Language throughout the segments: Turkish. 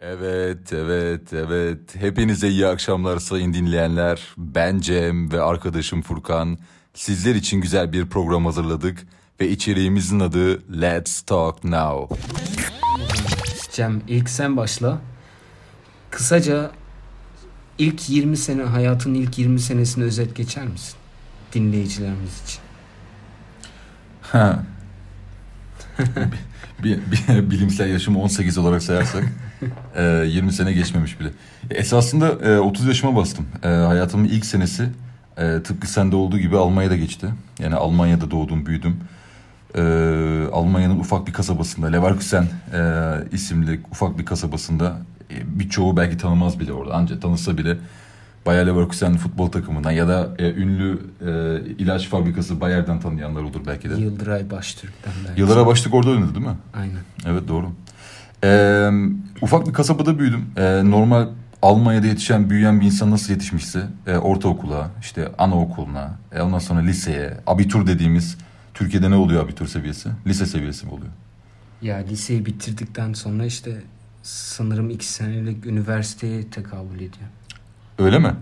Evet, evet, evet. Hepinize iyi akşamlar sayın dinleyenler. Ben Cem ve arkadaşım Furkan. Sizler için güzel bir program hazırladık ve içeriğimizin adı Let's Talk Now. Cem ilk sen başla. Kısaca ilk 20 sene hayatın ilk 20 senesini özet geçer misin? Dinleyicilerimiz için. Ha. bilimsel yaşımı 18 olarak sayarsak e, 20 sene geçmemiş bile. Esasında e, 30 yaşıma bastım. E, hayatımın ilk senesi e, tıpkı sende olduğu gibi Almanya'da geçti. Yani Almanya'da doğdum, büyüdüm. E, Almanya'nın ufak bir kasabasında, Leverkusen e, isimli ufak bir kasabasında e, birçoğu belki tanımaz bile orada. Ancak tanısa bile Bayer Leverkusen futbol takımından ya da e, ünlü e, ilaç fabrikası Bayer'den tanıyanlar olur belki de. Yıldıray Baştürk'ten belki. Yıldıray Baştürk orada oynadı değil mi? Aynen. Evet doğru. Ee, ufak bir kasabada büyüdüm. Ee, normal Almanya'da yetişen, büyüyen bir insan nasıl yetişmişse e, ortaokula, işte anaokuluna, e, ondan sonra liseye, abitur dediğimiz Türkiye'de ne oluyor abitur seviyesi? Lise seviyesi mi oluyor? Ya liseyi bitirdikten sonra işte sanırım iki senelik üniversiteye tekabül ediyor. Öyle mi?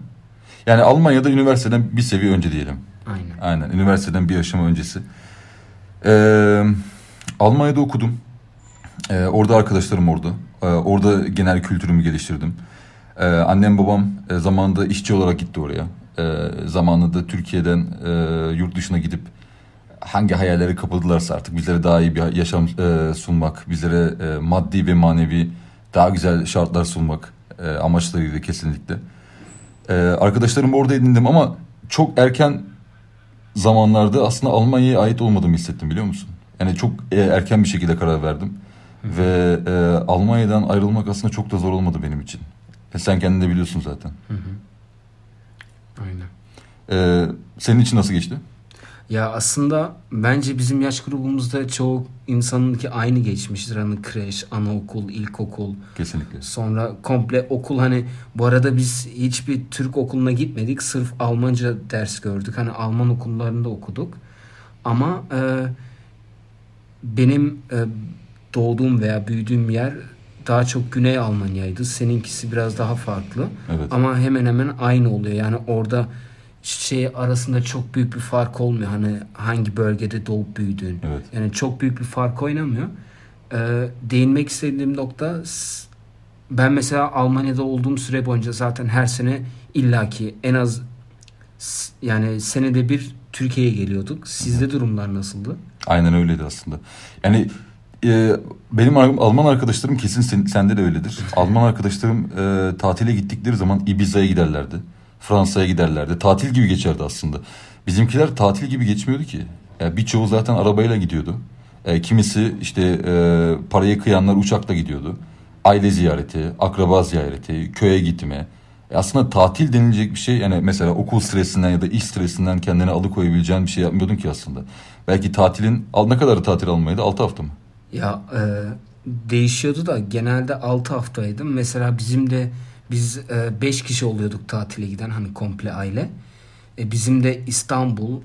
Yani Almanya'da üniversiteden bir seviye önce diyelim. Aynen. Aynen. Üniversiteden bir aşama öncesi. Ee, Almanya'da okudum. Ee, orada arkadaşlarım orada. Ee, orada genel kültürümü geliştirdim. Ee, annem babam e, zamanında işçi olarak gitti oraya. Ee, zamanında Türkiye'den e, yurt dışına gidip hangi hayalleri kapadılarsa artık bizlere daha iyi bir yaşam e, sunmak, bizlere e, maddi ve manevi daha güzel şartlar sunmak e, amaçlarıyla kesinlikle. E, arkadaşlarım orada edindim ama çok erken zamanlarda aslında Almanya'ya ait olmadığımı hissettim biliyor musun? Yani çok e, erken bir şekilde karar verdim. Ve e, Almanya'dan ayrılmak aslında çok da zor olmadı benim için. E, sen kendin de biliyorsun zaten. Hı hı. Aynen. E, senin için nasıl geçti? Ya aslında bence bizim yaş grubumuzda çoğu insanınki aynı geçmiştir. Hani kreş, anaokul, ilkokul. Kesinlikle. Sonra komple okul hani bu arada biz hiçbir Türk okuluna gitmedik. Sırf Almanca ders gördük. Hani Alman okullarında okuduk. Ama e, benim e, doğduğum veya büyüdüğüm yer daha çok Güney Almanya'ydı. Seninkisi biraz daha farklı. Evet. Ama hemen hemen aynı oluyor. Yani orada şey arasında çok büyük bir fark olmuyor. Hani hangi bölgede doğup büyüdüğün. Evet. Yani çok büyük bir fark oynamıyor. Ee, değinmek istediğim nokta ben mesela Almanya'da olduğum süre boyunca zaten her sene illaki en az yani senede bir Türkiye'ye geliyorduk. Sizde durumlar nasıldı? Aynen öyleydi aslında. Yani e, benim Alman arkadaşlarım kesin sen, sende de öyledir. Alman arkadaşlarım e, tatile gittikleri zaman Ibiza'ya giderlerdi. Fransa'ya giderlerdi. Tatil gibi geçerdi aslında. Bizimkiler tatil gibi geçmiyordu ki. Yani birçoğu zaten arabayla gidiyordu. E, kimisi işte e, parayı kıyanlar uçakla gidiyordu. Aile ziyareti, akraba ziyareti, köye gitme. E aslında tatil denilecek bir şey yani mesela okul stresinden ya da iş stresinden kendini alıkoyabileceğin bir şey yapmıyordun ki aslında. Belki tatilin ne kadar tatil almaydı? 6 hafta mı? Ya e, değişiyordu da genelde 6 haftaydım. Mesela bizim de biz 5 e, kişi oluyorduk tatile giden hani komple aile. E, bizim de İstanbul,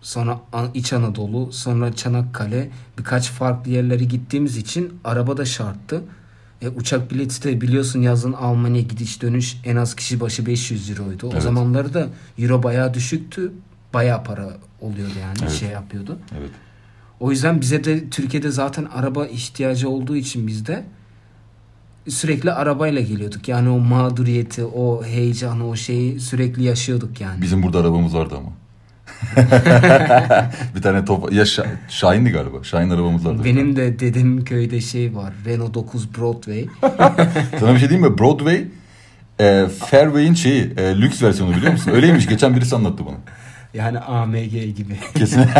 sonra İç Anadolu, sonra Çanakkale birkaç farklı yerlere gittiğimiz için araba da şarttı. E, uçak bileti de biliyorsun yazın Almanya gidiş dönüş en az kişi başı 500 euroydu. O evet. zamanları da euro bayağı düşüktü. Bayağı para oluyordu yani evet. şey yapıyordu. Evet. O yüzden bize de Türkiye'de zaten araba ihtiyacı olduğu için bizde sürekli arabayla geliyorduk. Yani o mağduriyeti, o heyecanı, o şeyi sürekli yaşıyorduk yani. Bizim burada arabamız vardı ama. bir tane top ya Ş- Şahin'di galiba. Şahin arabamız vardı. Benim de dedemin köyde şey var. Renault 9 Broadway. Sana bir şey diyeyim mi? Broadway e, Fairway'in şeyi e, lüks versiyonu biliyor musun? Öyleymiş. Geçen birisi anlattı bana. Yani AMG gibi. Kesin.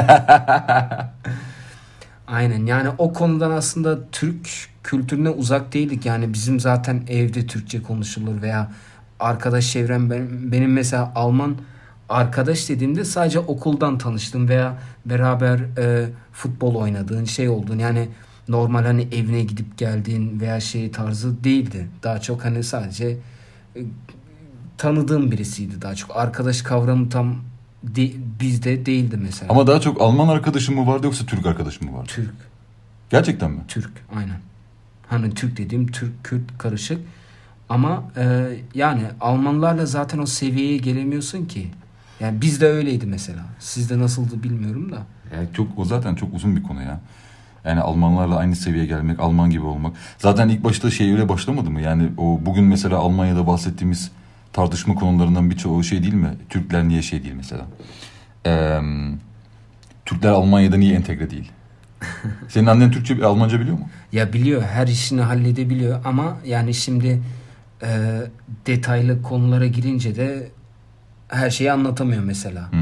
Aynen yani o konudan aslında Türk kültürüne uzak değildik. Yani bizim zaten evde Türkçe konuşulur veya arkadaş çevrem benim, mesela Alman arkadaş dediğimde sadece okuldan tanıştım veya beraber e, futbol oynadığın şey oldun. Yani normal hani evine gidip geldiğin veya şey tarzı değildi. Daha çok hani sadece e, tanıdığım birisiydi daha çok. Arkadaş kavramı tam de, bizde değildi mesela. Ama daha çok Alman arkadaşım mı vardı yoksa Türk arkadaşım mı vardı? Türk. Gerçekten mi? Türk aynen. Hani Türk dediğim Türk Kürt karışık. Ama e, yani Almanlarla zaten o seviyeye gelemiyorsun ki. Yani bizde öyleydi mesela. Sizde nasıldı bilmiyorum da. Yani çok o zaten çok uzun bir konu ya. Yani Almanlarla aynı seviyeye gelmek, Alman gibi olmak. Zaten ilk başta şey öyle başlamadı mı? Yani o bugün mesela Almanya'da bahsettiğimiz tartışma konularından birçoğu şey değil mi? Türkler niye şey değil mesela? Ee, Türkler Almanya'da niye entegre değil? Senin annen Türkçe, Almanca biliyor mu? Ya biliyor, her işini halledebiliyor ama yani şimdi e, detaylı konulara girince de her şeyi anlatamıyor mesela. Hmm.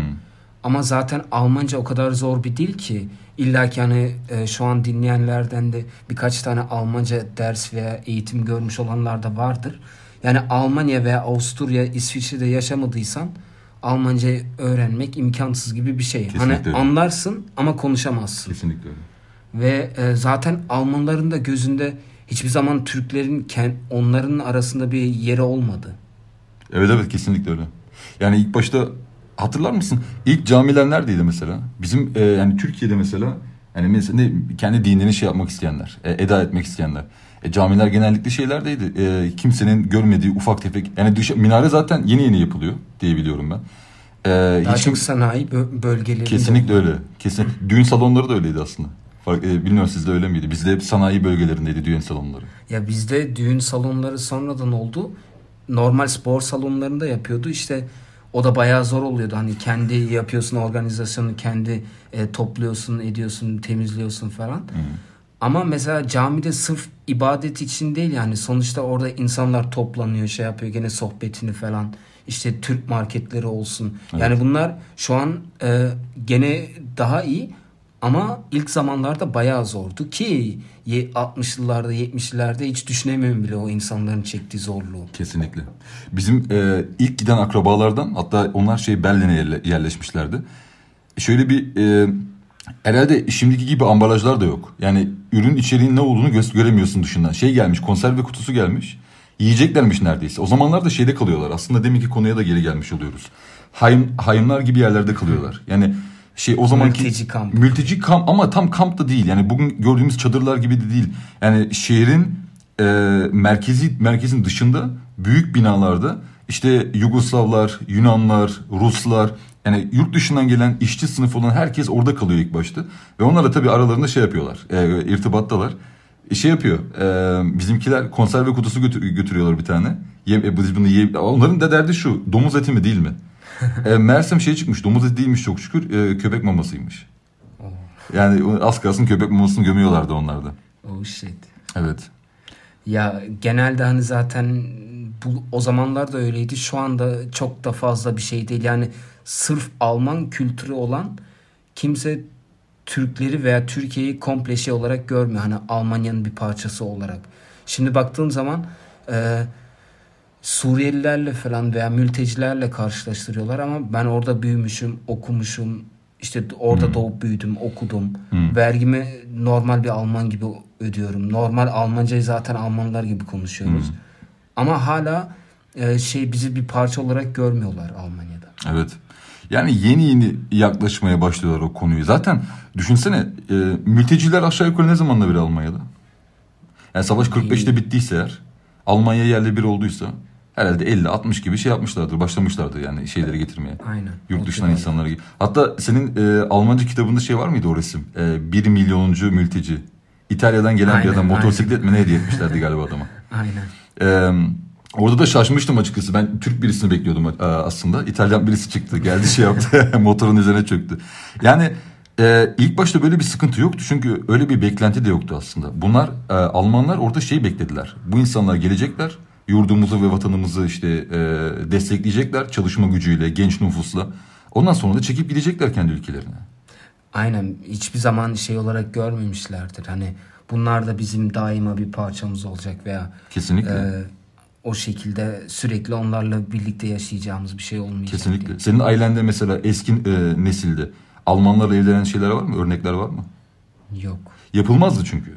Ama zaten Almanca o kadar zor bir dil ki illa ki hani e, şu an dinleyenlerden de birkaç tane Almanca ders veya eğitim görmüş olanlar da vardır. Yani Almanya veya Avusturya, İsviçre'de yaşamadıysan Almanca öğrenmek imkansız gibi bir şey. Kesinlikle hani öyle. anlarsın ama konuşamazsın. Kesinlikle öyle. Ve e, zaten Almanların da gözünde hiçbir zaman Türklerin ken- onların arasında bir yeri olmadı. Evet evet kesinlikle öyle. Yani ilk başta hatırlar mısın? İlk camiler neredeydi mesela? Bizim e, yani Türkiye'de mesela yani mesela ne, kendi dinini şey yapmak isteyenler, e, eda etmek isteyenler. E, camiler genellikle şeylerdeydi. E, kimsenin görmediği ufak tefek. Yani dış, minare zaten yeni yeni yapılıyor diye biliyorum ben. E, Daha hiç çok sanayi bö- bölgelerinde. kesinlikle öyle. Kesin. Düğün salonları da öyleydi aslında. Fark, e, bilmiyorum sizde öyle miydi? Bizde hep sanayi bölgelerindeydi düğün salonları. Ya bizde düğün salonları sonradan oldu. Normal spor salonlarında yapıyordu. İşte o da bayağı zor oluyordu. Hani kendi yapıyorsun organizasyonu, kendi e, topluyorsun, ediyorsun, temizliyorsun falan. Ama mesela camide sırf ibadet için değil yani sonuçta orada insanlar toplanıyor, şey yapıyor gene sohbetini falan. İşte Türk marketleri olsun. Yani bunlar şu an e, gene daha iyi ama ilk zamanlarda bayağı zordu ki ye- 60'lılarda 70'lerde hiç düşünemiyorum bile o insanların çektiği zorluğu. Kesinlikle. Bizim e, ilk giden akrabalardan hatta onlar şey Berlin'e yerle- yerleşmişlerdi. Şöyle bir e, herhalde şimdiki gibi ambalajlar da yok. Yani ürün içeriğinin ne olduğunu gö- göremiyorsun dışından. Şey gelmiş konserve kutusu gelmiş. Yiyeceklermiş neredeyse. O zamanlar da şeyde kalıyorlar. Aslında deminki konuya da geri gelmiş oluyoruz. Hayım, hayımlar gibi yerlerde kalıyorlar. Yani şey o zamanki Mülteci kamp. Mülteci kamp ama tam kamp da değil. Yani bugün gördüğümüz çadırlar gibi de değil. Yani şehrin e, merkezi merkezin dışında büyük binalarda işte Yugoslavlar, Yunanlar, Ruslar yani yurt dışından gelen işçi sınıfı olan herkes orada kalıyor ilk başta. Ve onlarla tabii aralarında şey yapıyorlar. E, irtibattalar. E, şey yapıyor. E, bizimkiler konserve kutusu götür- götürüyorlar bir tane. Ye, e, biz bunu ye, onların da derdi şu. Domuz eti mi değil mi? e, Mersem şey çıkmış. Domuz eti değilmiş çok şükür. E, köpek mamasıymış. Yani az kalsın köpek mamasını gömüyorlardı onlarda. Oh shit. Evet. Ya genelde hani zaten bu o zamanlar da öyleydi. Şu anda çok da fazla bir şey değil. Yani sırf Alman kültürü olan kimse Türkleri veya Türkiye'yi komple şey olarak görmüyor. Hani Almanya'nın bir parçası olarak. Şimdi baktığın zaman e, Suriyelilerle falan veya mültecilerle karşılaştırıyorlar ama ben orada büyümüşüm, okumuşum. işte orada doğup büyüdüm, okudum. Vergimi normal bir Alman gibi ödüyorum. Normal Almancayı zaten Almanlar gibi konuşuyoruz. Ama hala e, şey bizi bir parça olarak görmüyorlar Almanya'da. Evet. Yani yeni yeni yaklaşmaya başlıyorlar o konuyu. Zaten düşünsene e, mülteciler aşağı yukarı ne zamanla beri Almanya'da? Yani savaş 45'te bittiyse eğer Almanya yerle bir olduysa herhalde 50-60 gibi şey yapmışlardır. Başlamışlardır yani şeyleri getirmeye. Aynen. Yurt dışından insanları. Hatta senin e, Almanca kitabında şey var mıydı o resim? E, 1 milyonuncu mülteci. İtalya'dan gelen bir Aynen, adam aynen. motosiklet mi ne hediye etmişlerdi galiba adama. Aynen. Ee, orada da şaşmıştım açıkçası. Ben Türk birisini bekliyordum e, aslında. İtalyan birisi çıktı. Geldi şey yaptı. motorun üzerine çöktü. Yani e, ilk başta böyle bir sıkıntı yoktu. Çünkü öyle bir beklenti de yoktu aslında. Bunlar e, Almanlar orada şey beklediler. Bu insanlar gelecekler. Yurdumuzu ve vatanımızı işte e, destekleyecekler. Çalışma gücüyle, genç nüfusla. Ondan sonra da çekip gidecekler kendi ülkelerine. Aynen. Hiçbir zaman şey olarak görmemişlerdir. Hani bunlar da bizim daima bir parçamız olacak veya Kesinlikle. e, o şekilde sürekli onlarla birlikte yaşayacağımız bir şey olmayacak. Kesinlikle. diye. Senin ailende mesela eski e, nesilde Almanlarla evlenen şeyler var mı? Örnekler var mı? Yok. Yapılmazdı çünkü.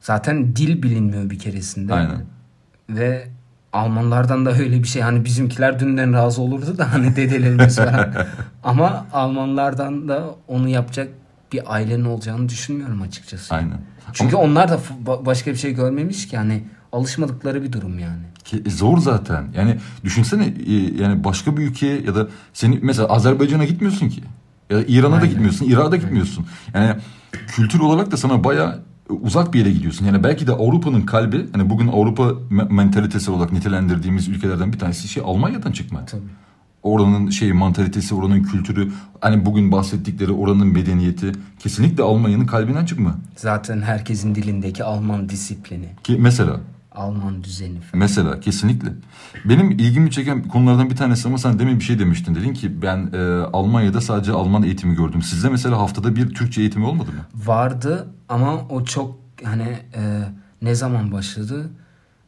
Zaten dil bilinmiyor bir keresinde. Aynen. Ve Almanlardan da öyle bir şey. Hani bizimkiler dünden razı olurdu da hani dedelerimiz falan. Ama Almanlardan da onu yapacak bir ailenin olacağını düşünmüyorum açıkçası. Aynen. Çünkü onlar da başka bir şey görmemiş ki yani alışmadıkları bir durum yani. Ki, e, zor zaten. Yani düşünsene e, yani başka bir ülkeye ya da seni mesela Azerbaycan'a gitmiyorsun ki. Ya da İran'a da Aynen. gitmiyorsun, Irak'a da gitmiyorsun. Yani kültür olarak da sana baya uzak bir yere gidiyorsun. Yani belki de Avrupa'nın kalbi, hani bugün Avrupa me- mentalitesi olarak nitelendirdiğimiz ülkelerden bir tanesi şey Almanya'dan çıkma. Tabii. Oranın şey mantalitesi, oranın kültürü, hani bugün bahsettikleri oranın medeniyeti kesinlikle Almanya'nın kalbinden çıkma. Zaten herkesin dilindeki Alman disiplini, Ki mesela Alman düzeni falan. Mesela kesinlikle. Benim ilgimi çeken konulardan bir tanesi ama sen demin bir şey demiştin. Dedin ki ben e, Almanya'da sadece Alman eğitimi gördüm. Sizde mesela haftada bir Türkçe eğitimi olmadı mı? Vardı ama o çok hani e, ne zaman başladı?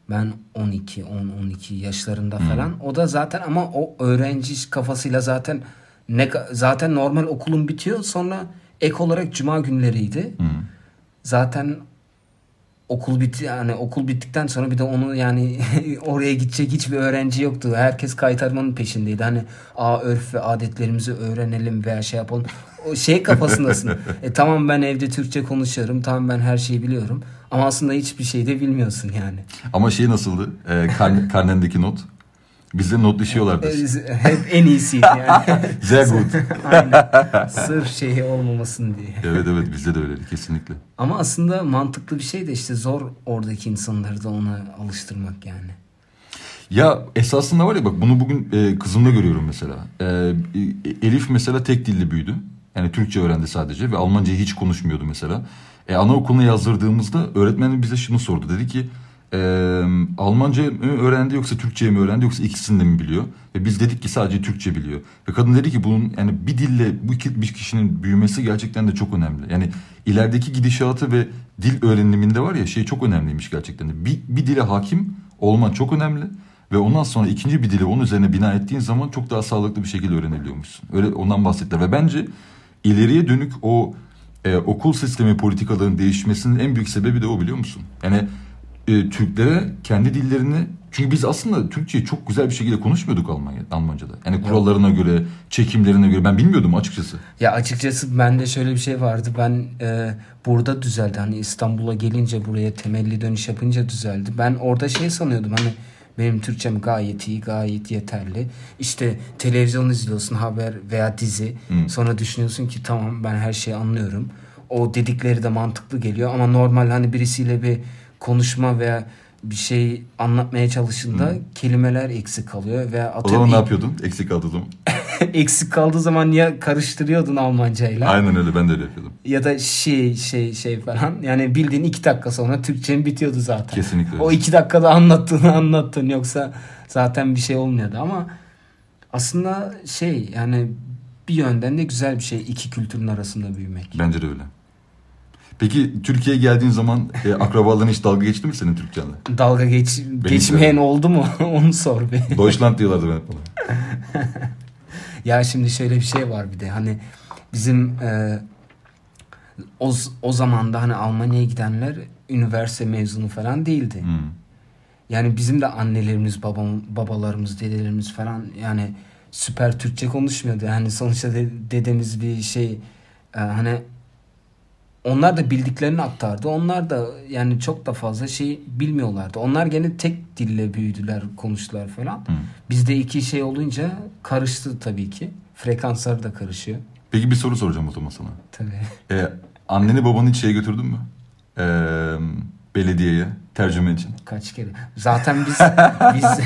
Ben 12, 10, 12 yaşlarında falan. O da zaten ama o öğrenci kafasıyla zaten ne zaten normal okulun bitiyor. Sonra ek olarak cuma günleriydi. Zaten okul bitti yani okul bittikten sonra bir de onu yani oraya gidecek hiçbir öğrenci yoktu. Herkes kaytarmanın peşindeydi. Hani a örf ve adetlerimizi öğrenelim veya şey yapalım. O şey kafasındasın. e tamam ben evde Türkçe konuşuyorum. Tamam ben her şeyi biliyorum. Ama aslında hiçbir şey de bilmiyorsun yani. Ama şey nasıldı? E, karne, karnendeki not. Bizde not düşüyorlardı. E, Hep en iyisiydi yani. Sehr gut. Aynen. Sırf şeyi olmamasın diye. Evet evet bizde de öyleydi kesinlikle. Ama aslında mantıklı bir şey de işte zor oradaki insanları da ona alıştırmak yani. Ya esasında var ya bak bunu bugün e, kızımda görüyorum mesela. E, e, Elif mesela tek dilli büyüdü. Yani Türkçe öğrendi sadece ve Almancayı hiç konuşmuyordu mesela. E, anaokuluna yazdırdığımızda öğretmenim bize şunu sordu. Dedi ki e, Almanca mı öğrendi yoksa Türkçe mi öğrendi yoksa ikisini de mi biliyor? Ve biz dedik ki sadece Türkçe biliyor. Ve kadın dedi ki bunun yani bir dille bu iki, bir kişinin büyümesi gerçekten de çok önemli. Yani ilerideki gidişatı ve dil öğreniminde var ya şey çok önemliymiş gerçekten de. Bir, bir dile hakim olman çok önemli. Ve ondan sonra ikinci bir dili onun üzerine bina ettiğin zaman çok daha sağlıklı bir şekilde öğrenebiliyormuşsun. Öyle ondan bahsettiler. Ve bence ileriye dönük o e, okul sistemi politikalarının değişmesinin en büyük sebebi de o biliyor musun? Yani e, Türklere kendi dillerini çünkü biz aslında Türkçeyi çok güzel bir şekilde konuşmuyorduk Almanya, Almanca'da. Yani kurallarına göre, çekimlerine göre ben bilmiyordum açıkçası. Ya açıkçası bende şöyle bir şey vardı. Ben e, burada düzeldi. Hani İstanbul'a gelince buraya temelli dönüş yapınca düzeldi. Ben orada şey sanıyordum hani benim Türkçem gayet iyi, gayet yeterli. İşte televizyon izliyorsun, haber veya dizi. Sonra düşünüyorsun ki tamam ben her şeyi anlıyorum. O dedikleri de mantıklı geliyor ama normal hani birisiyle bir konuşma veya bir şey anlatmaya çalıştığında kelimeler eksik kalıyor O atıyorum zaman ne yapıyordun? Eksik kaldığı zaman. eksik kaldığı zaman ya karıştırıyordun Almancayla Aynen öyle ben de öyle yapıyordum. ya da şey şey şey falan. Yani bildiğin iki dakika sonra Türkçen bitiyordu zaten. Kesinlikle öyle. O iki dakikada anlattığını anlattın yoksa zaten bir şey olmuyordu ama aslında şey yani bir yönden de güzel bir şey iki kültürün arasında büyümek. Bence de öyle. Peki Türkiye'ye geldiğin zaman e, akrabaların hiç dalga geçti mi senin Türkçenle? Dalga geç, geçmeyen oldu mu? Onu sor bir. Deutschland diyorlardı ben hep bana. Ya şimdi şöyle bir şey var bir de hani bizim e, o, o zaman da hani Almanya'ya gidenler üniversite mezunu falan değildi. Hmm. Yani bizim de annelerimiz, babam, babalarımız, dedelerimiz falan yani süper Türkçe konuşmuyordu. Yani sonuçta de- dedemiz bir şey e, hani onlar da bildiklerini aktardı. Onlar da yani çok da fazla şey bilmiyorlardı. Onlar gene tek dille büyüdüler, konuştular falan. Bizde iki şey olunca karıştı tabii ki. Frekanslar da karışıyor. Peki bir soru soracağım o zaman sana. Tabii. E, anneni babanı hiç şeye götürdün mü? E, belediyeye tercüme için. Kaç kere. Zaten biz biz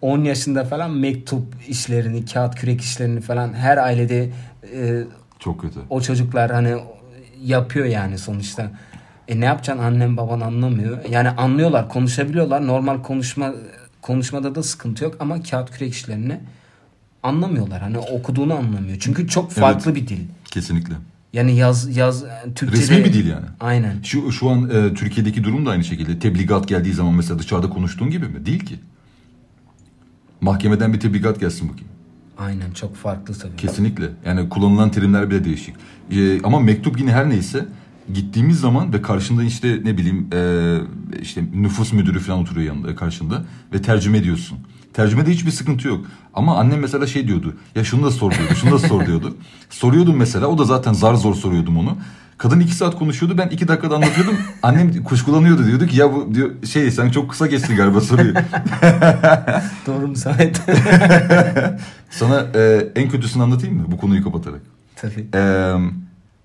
10 yaşında falan mektup işlerini, kağıt kürek işlerini falan her ailede e, Çok kötü. o çocuklar hani yapıyor yani sonuçta. E ne yapacaksın annem baban anlamıyor. Yani anlıyorlar, konuşabiliyorlar. Normal konuşma konuşmada da sıkıntı yok ama kağıt kürek işlerini anlamıyorlar. Hani okuduğunu anlamıyor. Çünkü çok farklı bir dil. Kesinlikle. Yani yaz yaz Türkçe'de Resmi bir dil yani. Aynen. Şu şu an e, Türkiye'deki durum da aynı şekilde. Tebligat geldiği zaman mesela dışarıda konuştuğun gibi mi? Değil ki. Mahkemeden bir tebligat gelsin bakayım. Aynen çok farklı tabii. Kesinlikle. Yani kullanılan terimler bile değişik. Ee, ama mektup yine her neyse gittiğimiz zaman ve karşında işte ne bileyim e, işte nüfus müdürü falan oturuyor yanında karşında ve tercüme ediyorsun. Tercümede hiçbir sıkıntı yok. Ama annem mesela şey diyordu. Ya şunu da sor diyordu. Şunu da sor diyordu. Soruyordum mesela. O da zaten zar zor soruyordum onu. Kadın iki saat konuşuyordu. Ben iki dakikada anlatıyordum. Annem kuşkulanıyordu. Diyordu ki ya bu diyor şey sen çok kısa geçtin galiba soruyu. Doğru mu Samet? Sana e, en kötüsünü anlatayım mı bu konuyu kapatarak? Tabii. E,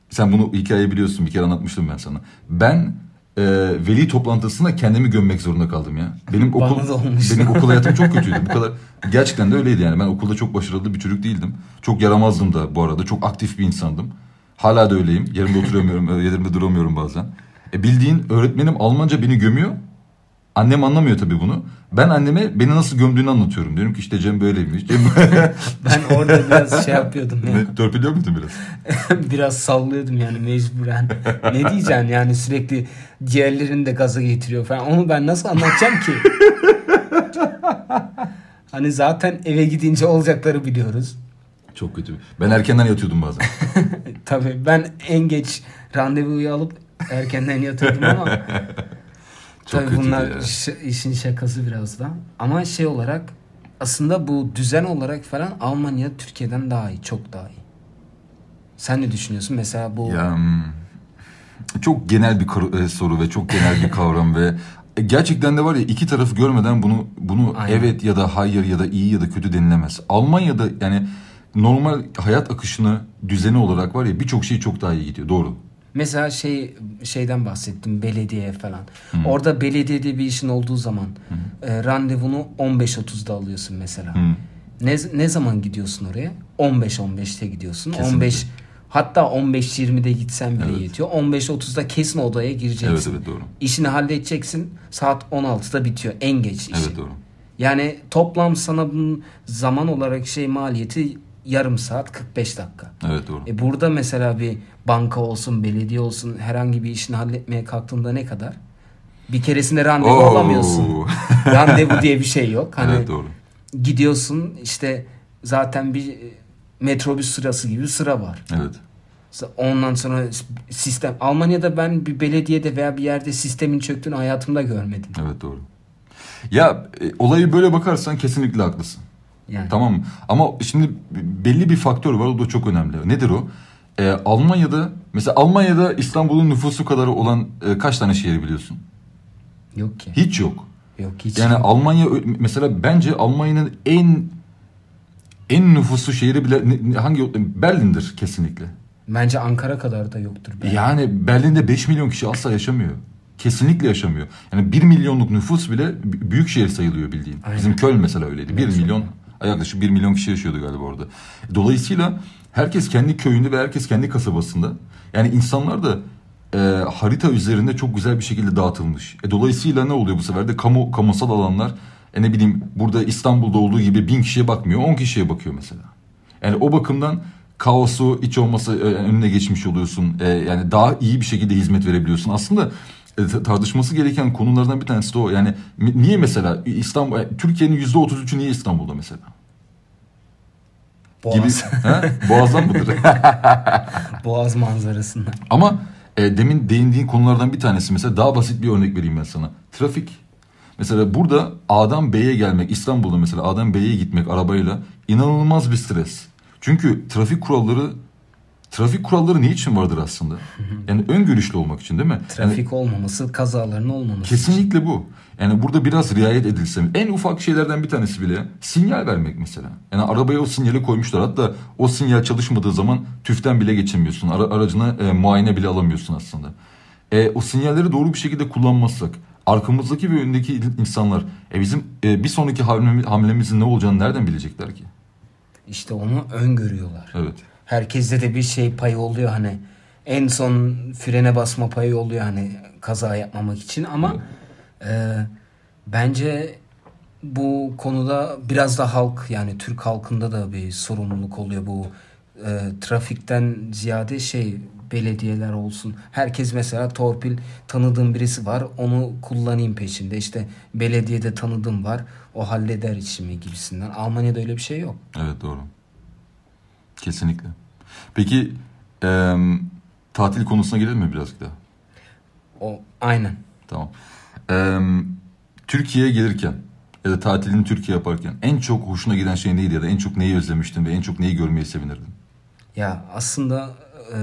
sen bunu hikayeyi biliyorsun. Bir kere anlatmıştım ben sana. Ben e, veli toplantısında kendimi gömmek zorunda kaldım ya. Benim okul benim okul hayatım çok kötüydü. Bu kadar gerçekten de öyleydi yani. Ben okulda çok başarılı bir çocuk değildim. Çok yaramazdım da bu arada. Çok aktif bir insandım. Hala da öyleyim. Yerimde oturamıyorum, yerimde duramıyorum bazen. E bildiğin öğretmenim Almanca beni gömüyor. Annem anlamıyor tabii bunu. Ben anneme beni nasıl gömdüğünü anlatıyorum. Diyorum ki işte Cem böyleymiş. Cem Ben orada biraz şey yapıyordum ya. Ne, Törpülüyor muydun biraz? biraz sallıyordum yani mecburen. ne diyeceksin yani sürekli diğerlerini de gaza getiriyor falan. Onu ben nasıl anlatacağım ki? hani zaten eve gidince olacakları biliyoruz. Çok kötü. Ben erkenden yatıyordum bazen. Tabii ben en geç randevuyu alıp erkenden yatıyordum ama Çok tabii bunlar ya. ş- işin şakası biraz da. Ama şey olarak aslında bu düzen olarak falan Almanya Türkiye'den daha iyi, çok daha iyi. Sen ne düşünüyorsun? Mesela bu Ya, hmm, çok genel bir e, soru ve çok genel bir kavram ve e, gerçekten de var ya iki tarafı görmeden bunu bunu Aynen. evet ya da hayır ya da iyi ya da kötü denilemez. Almanya'da yani normal hayat akışını düzeni olarak var ya birçok şey çok daha iyi gidiyor. Doğru. Mesela şey şeyden bahsettim belediye falan. Orada belediyede bir işin olduğu zaman e, randevunu 15.30'da alıyorsun mesela. Hı. Ne ne zaman gidiyorsun oraya? 15-15'te gidiyorsun. Kesinlikle. 15 hatta 15-20'de gitsen bile Evet. yetiyor. 15-30'da kesin odaya gireceksin. Evet evet doğru. İşini halledeceksin. Saat 16'da bitiyor en geç işi. Evet doğru. Yani toplam sana bunun zaman olarak şey maliyeti yarım saat 45 dakika. Evet doğru. E burada mesela bir banka olsun, belediye olsun herhangi bir işini halletmeye kalktığında ne kadar? Bir keresinde randevu Oo. alamıyorsun. randevu diye bir şey yok. Hani Evet doğru. gidiyorsun işte zaten bir e, metrobüs sırası gibi bir sıra var. Evet. Ondan sonra sistem Almanya'da ben bir belediyede veya bir yerde sistemin çöktüğünü hayatımda görmedim. Evet doğru. Ya e, olayı böyle bakarsan kesinlikle haklısın. Yani Tamam mı? Ama şimdi belli bir faktör var o da çok önemli. Nedir o? Ee, Almanya'da mesela Almanya'da İstanbul'un nüfusu kadar olan e, kaç tane şehir biliyorsun? yok ki. Hiç yok. Yok hiç. Yani yok. Almanya mesela bence Almanya'nın en en nüfuslu şehri bile hangi Berlin'dir kesinlikle. Bence Ankara kadar da yoktur. belki. Yani Berlin'de 5 milyon kişi asla yaşamıyor. Kesinlikle yaşamıyor. Yani 1 milyonluk nüfus bile büyük şehir sayılıyor bildiğin. Aynen. Bizim Köln mesela öyleydi. 1 Evet, milyon yaklaşık 1 milyon kişi yaşıyordu galiba orada. Dolayısıyla herkes kendi köyünde ve herkes kendi kasabasında. Yani insanlar da e, harita üzerinde çok güzel bir şekilde dağıtılmış. E, dolayısıyla ne oluyor bu sefer de kamu kamusal alanlar e, ne bileyim burada İstanbul'da olduğu gibi bin kişiye bakmıyor 10 kişiye bakıyor mesela. Yani o bakımdan kaosu hiç olmasa e, önüne geçmiş oluyorsun. E, yani daha iyi bir şekilde hizmet verebiliyorsun. Aslında tartışması gereken konulardan bir tanesi de o. Yani niye mesela İstanbul e, Türkiye'nin yüzde 33'ü niye İstanbul'da mesela? Gibi, Boğaz, ha? Boğazdan mıdır? Boğaz manzarasından. Ama e, demin değindiğin konulardan bir tanesi mesela daha basit bir örnek vereyim ben sana. Trafik. Mesela burada A'dan B'ye gelmek İstanbul'da mesela A'dan B'ye gitmek arabayla inanılmaz bir stres. Çünkü trafik kuralları trafik kuralları ne için vardır aslında? Yani ön görüşlü olmak için değil mi? Yani Trafik olmaması, kazaların olmaması. için. Kesinlikle bu. Yani burada biraz riayet edilse en ufak şeylerden bir tanesi bile sinyal vermek mesela. Yani arabaya o sinyali koymuşlar. Hatta o sinyal çalışmadığı zaman tüften bile geçemiyorsun. Ara, aracına e, muayene bile alamıyorsun aslında. E, o sinyalleri doğru bir şekilde kullanmazsak arkamızdaki ve öndeki insanlar e, bizim e, bir sonraki hamle, hamlemizin ne olacağını nereden bilecekler ki? İşte onu öngörüyorlar. Evet. Herkeste de bir şey payı oluyor hani. En son frene basma payı oluyor hani kaza yapmamak için ama e, bence bu konuda biraz da halk yani Türk halkında da bir sorumluluk oluyor bu e, trafikten ziyade şey belediyeler olsun. Herkes mesela torpil tanıdığım birisi var onu kullanayım peşinde. İşte belediyede tanıdığım var o halleder işimi gibisinden. Almanya'da öyle bir şey yok. Evet doğru. Kesinlikle. Peki e, tatil konusuna gelelim mi birazcık daha? O aynen. Tamam. Ee, Türkiye'ye gelirken ya da tatilini Türkiye yaparken en çok hoşuna giden şey neydi ya da en çok neyi özlemiştin ve en çok neyi görmeyi sevinirdin? Ya aslında e,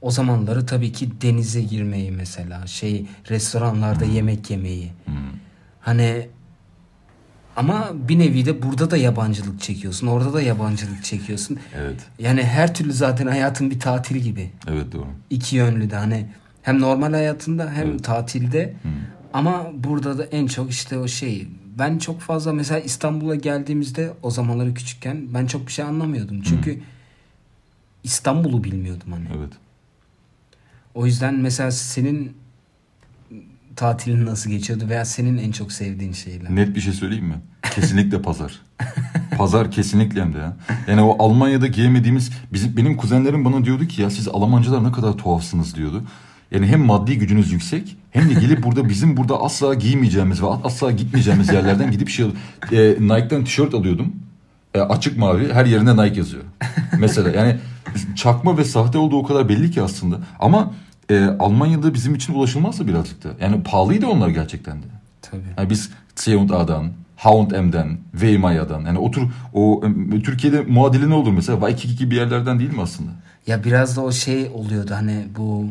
o zamanları tabii ki denize girmeyi mesela şey restoranlarda yemek yemeyi. Hani ama bir nevi de burada da yabancılık çekiyorsun. Orada da yabancılık çekiyorsun. Evet. Yani her türlü zaten hayatın bir tatil gibi. Evet doğru. İki yönlü de hani hem normal hayatında hem Evet. tatilde. Ama burada da en çok işte o şey. Ben çok fazla mesela İstanbul'a geldiğimizde o zamanları küçükken ben çok bir şey anlamıyordum. Çünkü İstanbul'u bilmiyordum hani. Evet. O yüzden mesela senin tatilin nasıl geçiyordu veya senin en çok sevdiğin şeyler? Net bir şey söyleyeyim mi? Kesinlikle pazar. pazar kesinlikle hem de ya. Yani o Almanya'da giyemediğimiz bizim benim kuzenlerim bana diyordu ki ya siz Almancılar ne kadar tuhafsınız diyordu. Yani hem maddi gücünüz yüksek hem de gelip burada bizim burada asla giymeyeceğimiz ve asla gitmeyeceğimiz yerlerden gidip şey e, Nike'dan tişört alıyordum. E, açık mavi her yerine Nike yazıyor. Mesela yani çakma ve sahte olduğu o kadar belli ki aslında. Ama e, Almanya'da bizim için ulaşılmazdı birazcık da. Yani pahalıydı onlar gerçekten de. Tabii. Yani biz C&A'dan, H&M'den, Veymaya'dan yani otur o e, Türkiye'de muadili ne olur mesela Waikiki gibi yerlerden değil mi aslında? Ya biraz da o şey oluyordu hani bu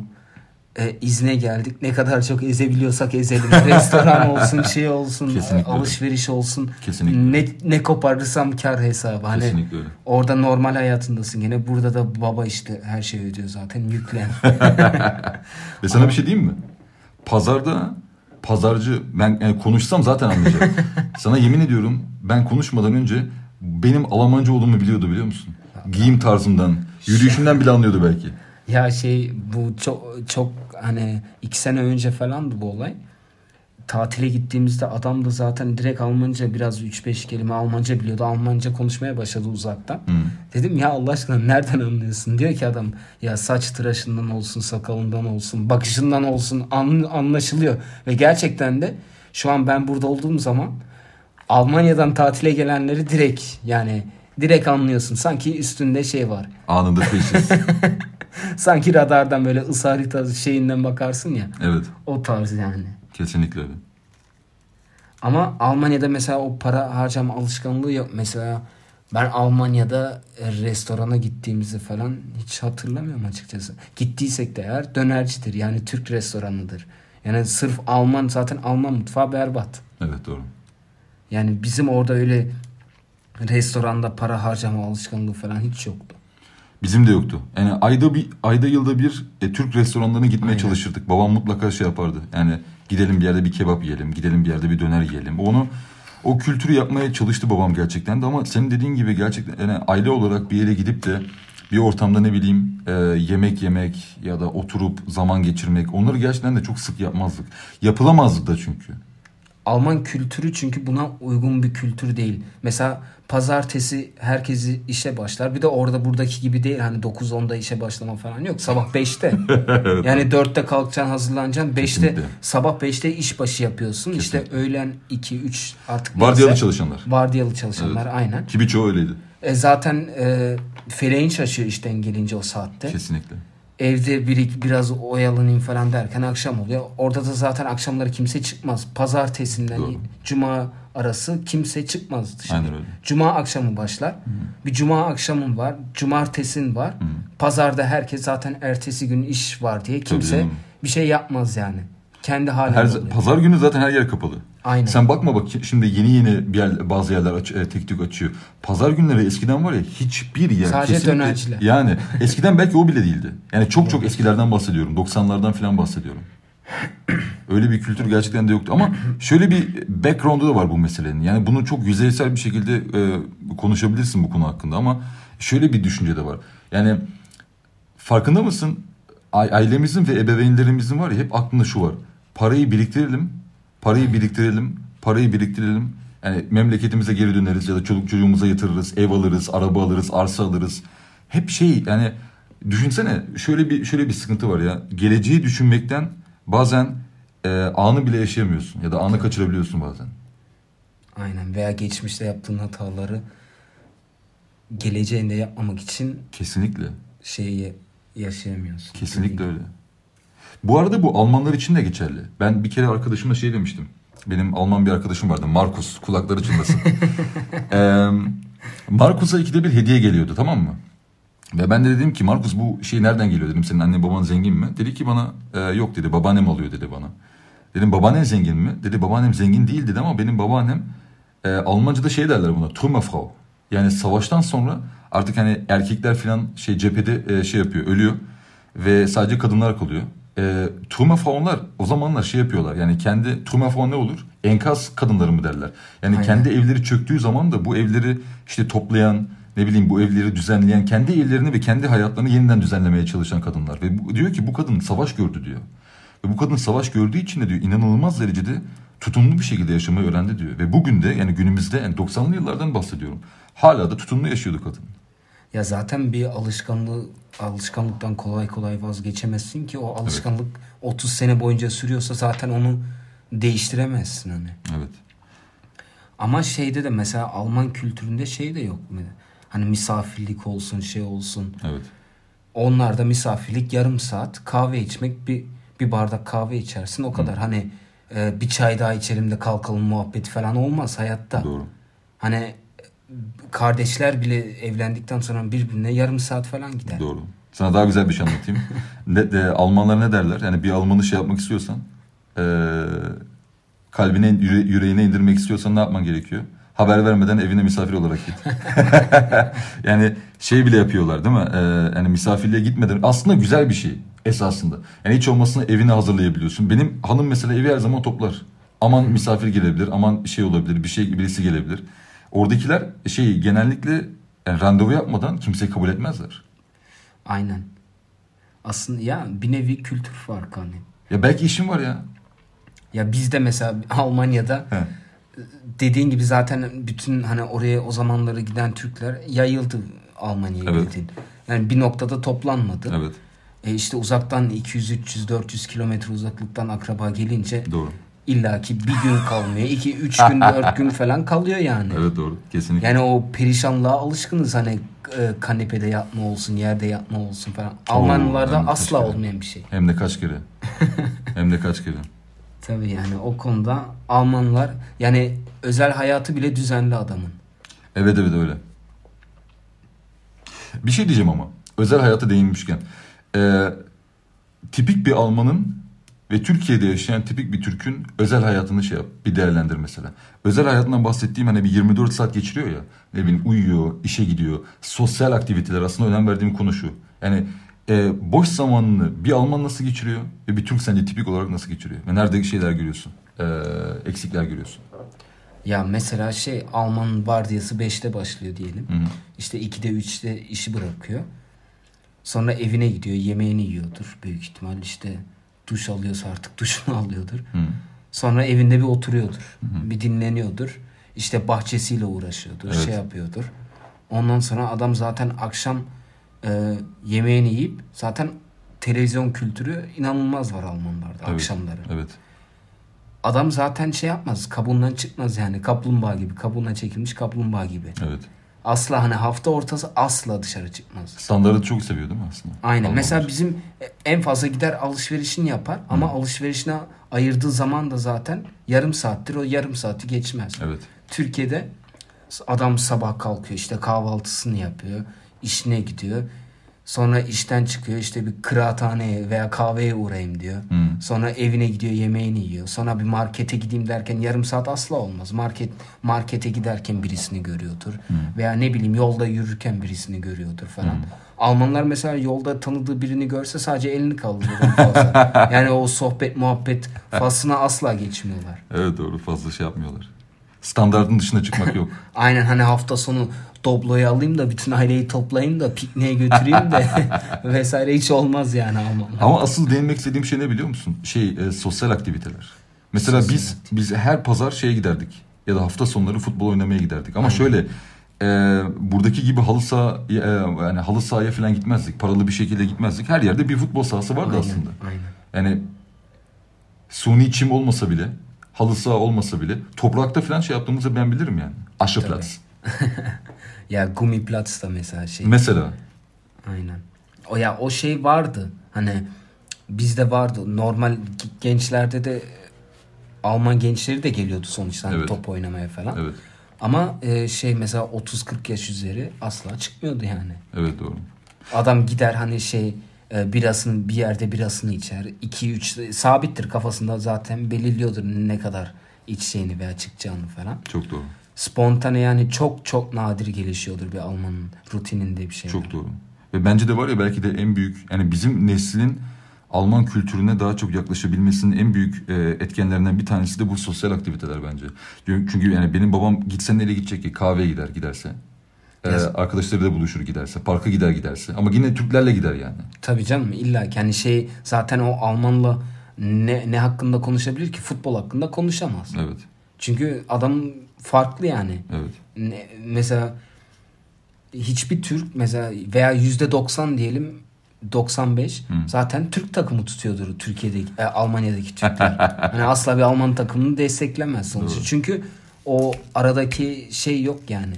e, izne geldik ne kadar çok ezebiliyorsak ezelim. Restoran olsun şey olsun Kesinlikle. alışveriş olsun. Kesinlikle. Ne, ne koparırsam kar hesabı. Hani Kesinlikle öyle. orada normal hayatındasın gene burada da baba işte her şeyi ödüyor zaten yüklen. Ve sana bir şey diyeyim mi? Pazarda pazarcı ben yani konuşsam zaten anlayacak. sana yemin ediyorum ben konuşmadan önce benim Almanca olduğumu biliyordu biliyor musun? Giyim tarzımdan, yürüyüşümden bile anlıyordu belki. Ya şey bu çok çok hani iki sene önce falandı bu olay. Tatile gittiğimizde adam da zaten direkt Almanca biraz 3-5 kelime Almanca biliyordu. Almanca konuşmaya başladı uzaktan. Dedim ya Allah aşkına nereden anlıyorsun? Diyor ki adam ya saç tıraşından olsun, sakalından olsun, bakışından olsun an- anlaşılıyor. Ve gerçekten de şu an ben burada olduğum zaman Almanya'dan tatile gelenleri direkt yani direkt anlıyorsun. Sanki üstünde şey var. Anında teşhis. Sanki radardan böyle ısı haritası şeyinden bakarsın ya. evet, O tarz yani. kesinlikle öyle. Ama Almanya'da mesela o para harcama alışkanlığı yok. Mesela ben Almanya'da e, restorana gittiğimizi falan hiç hatırlamıyorum açıkçası. Gittiysek de eğer dönercidir. Yani Türk restoranıdır. Yani sırf Alman zaten Alman mutfağı berbat. Evet doğru. Yani bizim orada öyle restoranda para harcama alışkanlığı falan hiç yoktu. Bizim de yoktu. Yani ayda bir ayda yılda bir e, Türk restoranlarına gitmeye Aynen. çalışırdık. Babam mutlaka şey yapardı. Yani gidelim bir yerde bir kebap yiyelim, gidelim bir yerde bir döner yiyelim. Onu o kültürü yapmaya çalıştı babam gerçekten de ama senin dediğin gibi gerçekten yani aile olarak bir yere gidip de bir ortamda ne bileyim e, yemek yemek ya da oturup zaman geçirmek onları gerçekten de çok sık yapmazdık. Yapılamazdı da çünkü. Alman kültürü çünkü buna uygun bir kültür değil. Mesela pazartesi herkesi işe başlar. Bir de orada buradaki gibi değil. Hani 9-10'da işe başlama falan yok. Sabah 5'te. yani 4'te kalkacaksın hazırlanacaksın. 5'te Kesinlikle. sabah 5'te işbaşı yapıyorsun. İşte öğlen 2-3 artık Vardiyalı neyse. çalışanlar. Vardiyalı çalışanlar aynen. Ki birçoğu öyleydi. E zaten e, feleğin şaşıyor işten gelince o saatte. Kesinlikle. Evde bir, biraz oyalanayım falan derken akşam oluyor. Orada da zaten akşamları kimse çıkmaz. Pazartesinden Doğru. cuma arası kimse çıkmaz dışarı. Aynen öyle. Cuma akşamı başlar. Bir cuma akşamın var. Cumartesin var. Pazarda herkes zaten ertesi gün iş var diye kimse bir şey yapmaz yani. Kendi halinde Her, oluyor. pazar günü zaten her yer kapalı. Aynen. Sen bakma bak şimdi yeni yeni bir yer, bazı yerler aç, e, tek tük açıyor. Pazar günleri eskiden var ya hiçbir yer Sadece kesinlikle- dönerciler. Yani eskiden belki o bile değildi. Yani çok çok eskilerden bahsediyorum. 90'lardan falan bahsediyorum. Öyle bir kültür gerçekten de yoktu. Ama şöyle bir background'u da var bu meselenin. Yani bunu çok yüzeysel bir şekilde e, konuşabilirsin bu konu hakkında ama şöyle bir düşünce de var. Yani farkında mısın? Ailemizin ve ebeveynlerimizin var ya hep aklında şu var. Parayı biriktirelim, parayı biriktirelim, parayı biriktirelim. Yani memleketimize geri döneriz ya da çoluk çocuğumuza yatırırız, ev alırız, araba alırız, arsa alırız. Hep şey yani düşünsene şöyle bir şöyle bir sıkıntı var ya. Geleceği düşünmekten bazen e, anı bile yaşayamıyorsun ya da anı kaçırabiliyorsun bazen. Aynen veya geçmişte yaptığın hataları geleceğinde yapmamak için Kesinlikle. şeyi yaşayamıyorsun. Kesinlikle öyle. Bu arada bu Almanlar için de geçerli. Ben bir kere arkadaşıma şey demiştim. Benim Alman bir arkadaşım vardı. Markus. Kulakları çınlasın. Eee Markus'a ikide bir hediye geliyordu tamam mı? Ve ben de dedim ki Markus bu şey nereden geliyor dedim. Senin annen baban zengin mi? Dedi ki bana e, yok dedi babaannem alıyor dedi bana. Dedim babaannen zengin mi? Dedi babaannem zengin değil dedi ama benim babaannem e, Almanca'da şey derler buna Trümmerfrau. Yani savaştan sonra artık hani erkekler falan şey cephede e, şey yapıyor ölüyor ve sadece kadınlar kalıyor. E, Trümmerfrau'nlar o zamanlar şey yapıyorlar yani kendi Trümmerfrau ne olur? Enkaz kadınları mı derler. Yani Aynen. kendi evleri çöktüğü zaman da bu evleri işte toplayan ne bileyim bu evleri düzenleyen kendi evlerini ve kendi hayatlarını yeniden düzenlemeye çalışan kadınlar. Ve bu, diyor ki bu kadın savaş gördü diyor. Ve bu kadın savaş gördüğü için de diyor inanılmaz derecede tutumlu bir şekilde yaşamayı öğrendi diyor. Ve bugün de yani günümüzde yani 90'lı yıllardan bahsediyorum. Hala da tutumlu yaşıyordu kadın. Ya zaten bir alışkanlığı alışkanlıktan kolay kolay vazgeçemezsin ki o alışkanlık 30 sene boyunca sürüyorsa zaten onu değiştiremezsin hani. Evet. Ama şeyde de mesela Alman kültüründe şey de yok mu? Hani misafirlik olsun şey olsun. Evet. Onlarda misafirlik yarım saat kahve içmek bir bir bardak kahve içersin o kadar. Hani e, bir çay daha içelim de kalkalım muhabbeti falan olmaz hayatta. Doğru. Hani kardeşler bile evlendikten sonra birbirine yarım saat falan gider. Doğru. Sana daha güzel bir şey anlatayım. ne, de, Almanlar ne derler? Yani bir Almanı şey yapmak istiyorsan e, kalbine yüre, yüreğine indirmek istiyorsan ne yapman gerekiyor? Haber vermeden evine misafir olarak git. yani şey bile yapıyorlar değil mi? Ee, yani misafirliğe gitmeden aslında güzel bir şey esasında. Yani hiç olmasına evini hazırlayabiliyorsun. Benim hanım mesela evi her zaman toplar. Aman misafir gelebilir, aman şey olabilir, bir şey birisi gelebilir. Oradakiler şey genellikle yani randevu yapmadan kimseyi kabul etmezler. Aynen. Aslında ya bir nevi kültür farkı hani. Ya belki işim var ya. Ya bizde mesela Almanya'da He. dediğin gibi zaten bütün hani oraya o zamanları giden Türkler yayıldı Almanya'ya Evet. bildiğin. Yani bir noktada toplanmadı. Evet. E işte uzaktan 200 300 400 kilometre uzaklıktan akraba gelince Doğru. İllaki bir gün kalmıyor. 2 3 gün 4 gün falan kalıyor yani. Evet doğru. Kesinlikle. Yani o perişanlığa alışkınız hani e, kanepede yatma olsun, yerde yatma olsun falan. Almanlarda hem de asla kere. olmayan bir şey. Hem de kaç kere. Hem de kaç kere. Tabii yani o konuda Almanlar yani özel hayatı bile düzenli adamın. Evet evet öyle. Bir şey diyeceğim ama. Özel hayata değinmişken. Ee, tipik bir Almanın ve Türkiye'de yaşayan tipik bir Türk'ün özel hayatını şey yap. Bir değerlendir mesela. Özel hayatından bahsettiğim hani bir 24 saat geçiriyor ya. Ne bileyim uyuyor, işe gidiyor. Sosyal aktiviteler aslında önem verdiğim konu şu. Yani e, boş zamanını bir Alman nasıl geçiriyor ve bir Türk sence tipik olarak nasıl geçiriyor? Ve nerede şeyler görüyorsun? Ee, eksikler görüyorsun. Ya mesela şey Alman vardiyası 5'te başlıyor diyelim. Hı hı. İşte 2'de 3'te işi bırakıyor. Sonra evine gidiyor, yemeğini yiyordur büyük ihtimal işte duş alıyorsa artık duşunu alıyordur. Hı. Sonra evinde bir oturuyordur. Bir dinleniyordur. İşte bahçesiyle uğraşıyordur, Evet. şey yapıyordur. Ondan sonra adam zaten akşam e, yemeğini yiyip zaten televizyon kültürü inanılmaz var Almanlarda Evet. akşamları. Evet. Adam zaten şey yapmaz, kabuğundan çıkmaz yani kaplumbağa gibi, kabuğuna çekilmiş kaplumbağa gibi. Evet. Asla hani hafta ortası asla dışarı çıkmaz. Standartı çok seviyor değil mi aslında? Aynen. Almanlar. Mesela bizim en fazla gider alışverişini yapar ama alışverişine ayırdığı zaman da zaten yarım saattir o yarım saati geçmez. Evet. Türkiye'de adam sabah kalkıyor işte kahvaltısını yapıyor, işine gidiyor. Sonra işten çıkıyor işte bir kıraathaneye veya kahveye uğrayayım diyor. Hı. Sonra evine gidiyor yemeğini yiyor. Sonra bir markete gideyim derken yarım saat asla olmaz. Market markete giderken birisini görüyordur. Veya ne bileyim yolda yürürken birisini görüyordur falan. Almanlar mesela yolda tanıdığı birini görse sadece elini kaldırır en fazla. yani o sohbet muhabbet faslına asla geçmiyorlar. Evet doğru fazla şey yapmıyorlar. Standartın dışına çıkmak yok. Aynen hani hafta sonu Doblo'yu alayım da bütün aileyi toplayayım da pikniğe götüreyim de vesaire hiç olmaz yani Almanlar. Ama asıl değinmek istediğim şey ne biliyor musun? Şey e, sosyal aktiviteler. Mesela Sosyal biz biz her pazar şeye giderdik. Ya da hafta sonları futbol oynamaya giderdik. Ama Aynen. şöyle e, buradaki gibi halı saha e, yani halı sahaya falan gitmezdik. Paralı bir şekilde gitmezdik. Her yerde bir futbol sahası vardı Aynen, aslında. Aynen. Yani suni çim olmasa bile, halı saha olmasa bile toprakta falan şey yaptığımızı ben bilirim yani. Aşıplatz. Ya Gummiplatz da mesela şey. Mesela. Aynen. O ya o şey vardı. Hani bizde vardı. Normal gençlerde de Alman gençleri de geliyordu sonuçta hani Evet. top oynamaya falan. Evet. Ama e, şey mesela 30-40 yaş üzeri asla çıkmıyordu yani. Evet doğru. Adam gider hani şey e, birasını bir yerde birasını içer. 2-3 sabittir kafasında zaten belirliyordur ne kadar içeceğini veya çıkacağını falan. Çok doğru. Spontane yani çok çok nadir gelişiyordur bir Almanın rutininde bir şey. Çok doğru. Ve bence de var ya belki de en büyük yani bizim neslin Alman kültürüne daha çok yaklaşabilmesinin en büyük e, etkenlerinden bir tanesi de bu sosyal aktiviteler bence. Çünkü yani benim babam gitse nereye gidecek ki? Kahveye gider giderse. Ee, Yes. arkadaşlarıyla buluşur giderse. Parka gider giderse. Ama yine Türklerle gider yani. Tabii canım illa ki hani şey zaten o Almanla ne, ne hakkında konuşabilir ki? Futbol hakkında konuşamaz. Evet. Çünkü adam farklı yani. Evet. Ne, mesela hiçbir Türk mesela veya yüzde 90 diyelim 95 zaten Türk takımı tutuyordur Türkiye'deki e, Almanya'daki Türkler. hani asla bir Alman takımını desteklemez sonuçta. Doğru. Çünkü o aradaki şey yok yani.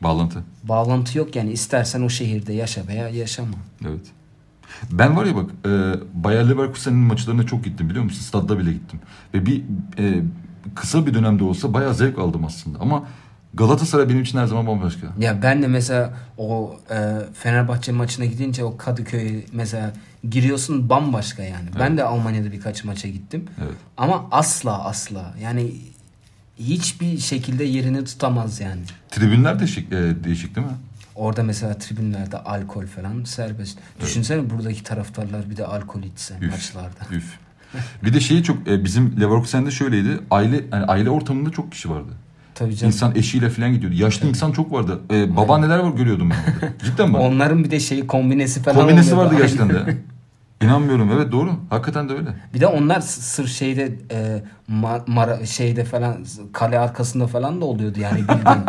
Bağlantı. Bağlantı yok yani istersen o şehirde yaşa veya yaşama. Evet. Ben var ya bak e, Bayer Leverkusen'in maçlarına çok gittim biliyor musun? Stadda bile gittim. Ve bir e, kısa bir dönemde olsa bayağı zevk aldım aslında. Ama Galatasaray benim için her zaman bambaşka. Ya ben de mesela o e, Fenerbahçe maçına gidince o Kadıköy mesela giriyorsun bambaşka yani. Ben de Almanya'da birkaç maça gittim. Evet. Ama asla asla yani hiçbir şekilde yerini tutamaz yani. Tribünler değişik, e, değişik değil mi? Orada mesela tribünlerde alkol falan serbest. Düşünsene buradaki taraftarlar bir de alkol içse Üf, maçlarda. Üf. Bir de şeyi çok e, bizim Leverkusen'de şöyleydi. Aile yani aile ortamında çok kişi vardı. Tabii canım. İnsan eşiyle falan gidiyordu. Yaşlı insan çok vardı. E, babaanneler var görüyordum ben orada. Cidden bak. Onların bir de şeyi kombinesi falan Kombinesi vardı gerçekten de. İnanmıyorum. Evet doğru. Hakikaten de öyle. Bir de onlar s- sırf şeyde e, ma- mara- şeyde falan kale arkasında falan da oluyordu yani bildiğin.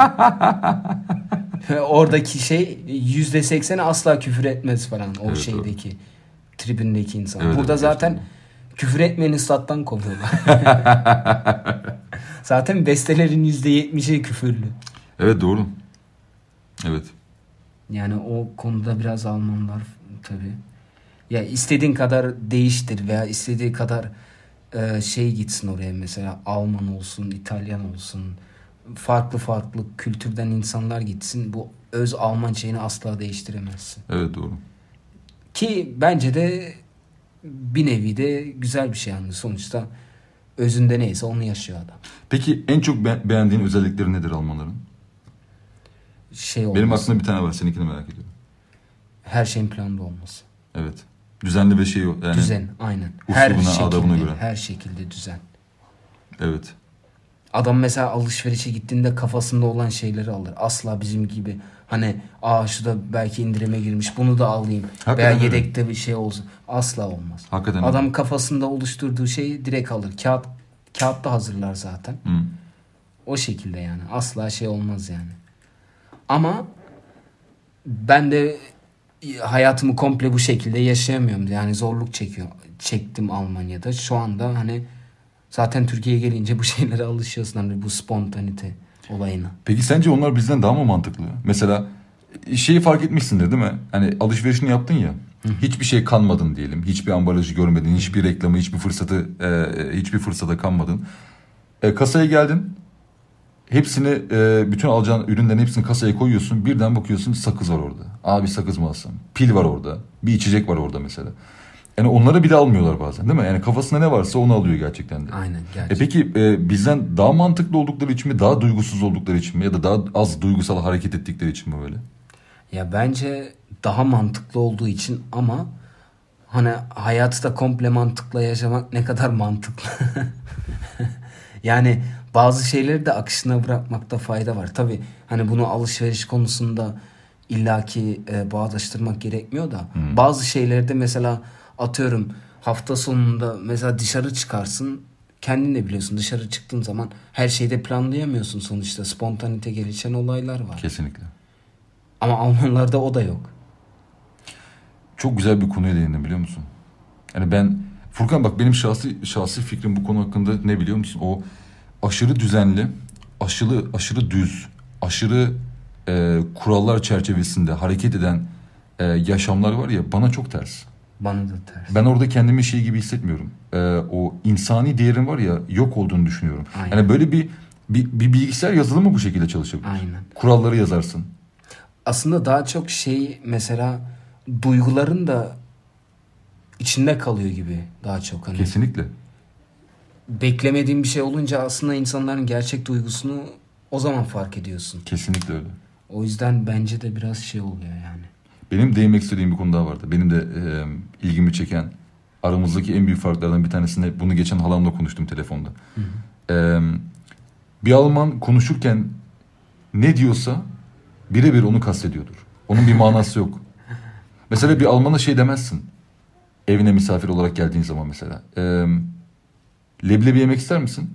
Oradaki şey yüzde sekseni asla küfür etmez falan o Evet, şeydeki tribündeki insan. Evet, Burada evet, zaten küfür etmeyeni stat'tan kovuyorlar. zaten bestelerin yüzde yetmişi küfürlü. Evet doğru. Evet. Yani o konuda biraz Almanlar tabii. Ya istediğin kadar değiştir veya istediği kadar e, şey gitsin oraya mesela Alman olsun, İtalyan olsun. Farklı farklı kültürden insanlar gitsin. Bu öz Alman şeyini asla değiştiremezsin. Evet doğru. Ki bence de bir nevi de güzel bir şey yani sonuçta özünde neyse onu yaşıyor adam. Peki en çok be- beğendiğin özellikleri nedir Almanların? Şey olması. Benim aklımda bir tane var. Seninkini merak ediyorum. her şeyin planda olması. Evet. Düzenli ve şey yani. Düzen aynen. Her adabına şekilde, göre. her şekilde düzen. Evet. Adam mesela alışverişe gittiğinde kafasında olan şeyleri alır. Asla bizim gibi hani aa şu da belki indirime girmiş bunu da alayım. Hakikaten Veya öyle. yedekte bir şey olsun. Asla olmaz. Hakikaten Adam öyle. kafasında oluşturduğu şeyi direkt alır. Kağıt kağıtta hazırlar zaten. Hı. O şekilde yani. Asla şey olmaz yani. Ama ben de hayatımı komple bu şekilde yaşayamıyorum. Yani zorluk çekiyor. Çektim Almanya'da. Şu anda hani zaten Türkiye'ye gelince bu şeylere alışıyorsun. Hani bu spontanite olayına. Peki sence onlar bizden daha mı mantıklı? Mesela şeyi fark etmişsindir değil mi? Hani alışverişini yaptın ya. Hiçbir şey kanmadın diyelim. Hiçbir ambalajı görmedin. Hiçbir reklamı, hiçbir fırsatı, e, hiçbir fırsata kanmadın. E, kasaya geldin. Hepsini, e, bütün alacağın ürünlerin hepsini kasaya koyuyorsun. Birden bakıyorsun sakız var orada. Abi sakız mı alsam? Pil var orada. Bir içecek var orada mesela. Yani onları bile almıyorlar bazen değil mi? Yani kafasında ne varsa onu alıyor gerçekten de. Aynen E gerçekten. peki e, bizden daha mantıklı oldukları için mi, daha duygusuz oldukları için mi ya da daha az duygusal hareket ettikleri için mi böyle? Ya bence daha mantıklı olduğu için ama hani hayatı da komple mantıkla yaşamak ne kadar mantıklı. yani bazı şeyleri de akışına bırakmakta fayda var. Tabi hani bunu alışveriş konusunda illaki e, bağdaştırmak gerekmiyor da bazı şeylerde mesela atıyorum hafta sonunda mesela dışarı çıkarsın kendin de biliyorsun dışarı çıktığın zaman her şeyi de planlayamıyorsun sonuçta spontanite gelişen olaylar var. Kesinlikle. Ama Almanlarda o da yok. Çok güzel bir konuya değindin biliyor musun? Yani ben Furkan bak benim şahsi şahsi fikrim bu konu hakkında ne biliyor musun? O aşırı düzenli, aşırı aşırı düz, aşırı e, kurallar çerçevesinde hareket eden e, yaşamlar var ya bana çok ters. Bana da ters. Ben orada kendimi şey gibi hissetmiyorum. Ee, o insani değerin var ya yok olduğunu düşünüyorum. Aynen. Yani böyle bir, bir bir bilgisayar yazılımı bu şekilde çalışabilir. Aynen. Kuralları yazarsın. Aslında daha çok şey mesela duyguların da içinde kalıyor gibi daha çok hani. Kesinlikle. Beklemediğin bir şey olunca aslında insanların gerçek duygusunu o zaman fark ediyorsun. Kesinlikle öyle. O yüzden bence de biraz şey oluyor yani. Benim değinmek istediğim bir konu daha vardı. Benim de e, ilgimi çeken aramızdaki en büyük farklardan bir tanesinde bunu geçen halamla konuştum telefonda. E, bir Alman konuşurken ne diyorsa birebir onu kastediyordur. Onun bir manası yok. Mesela bir Alman'a şey demezsin. Evine misafir olarak geldiğin zaman mesela. E, leblebi yemek ister misin?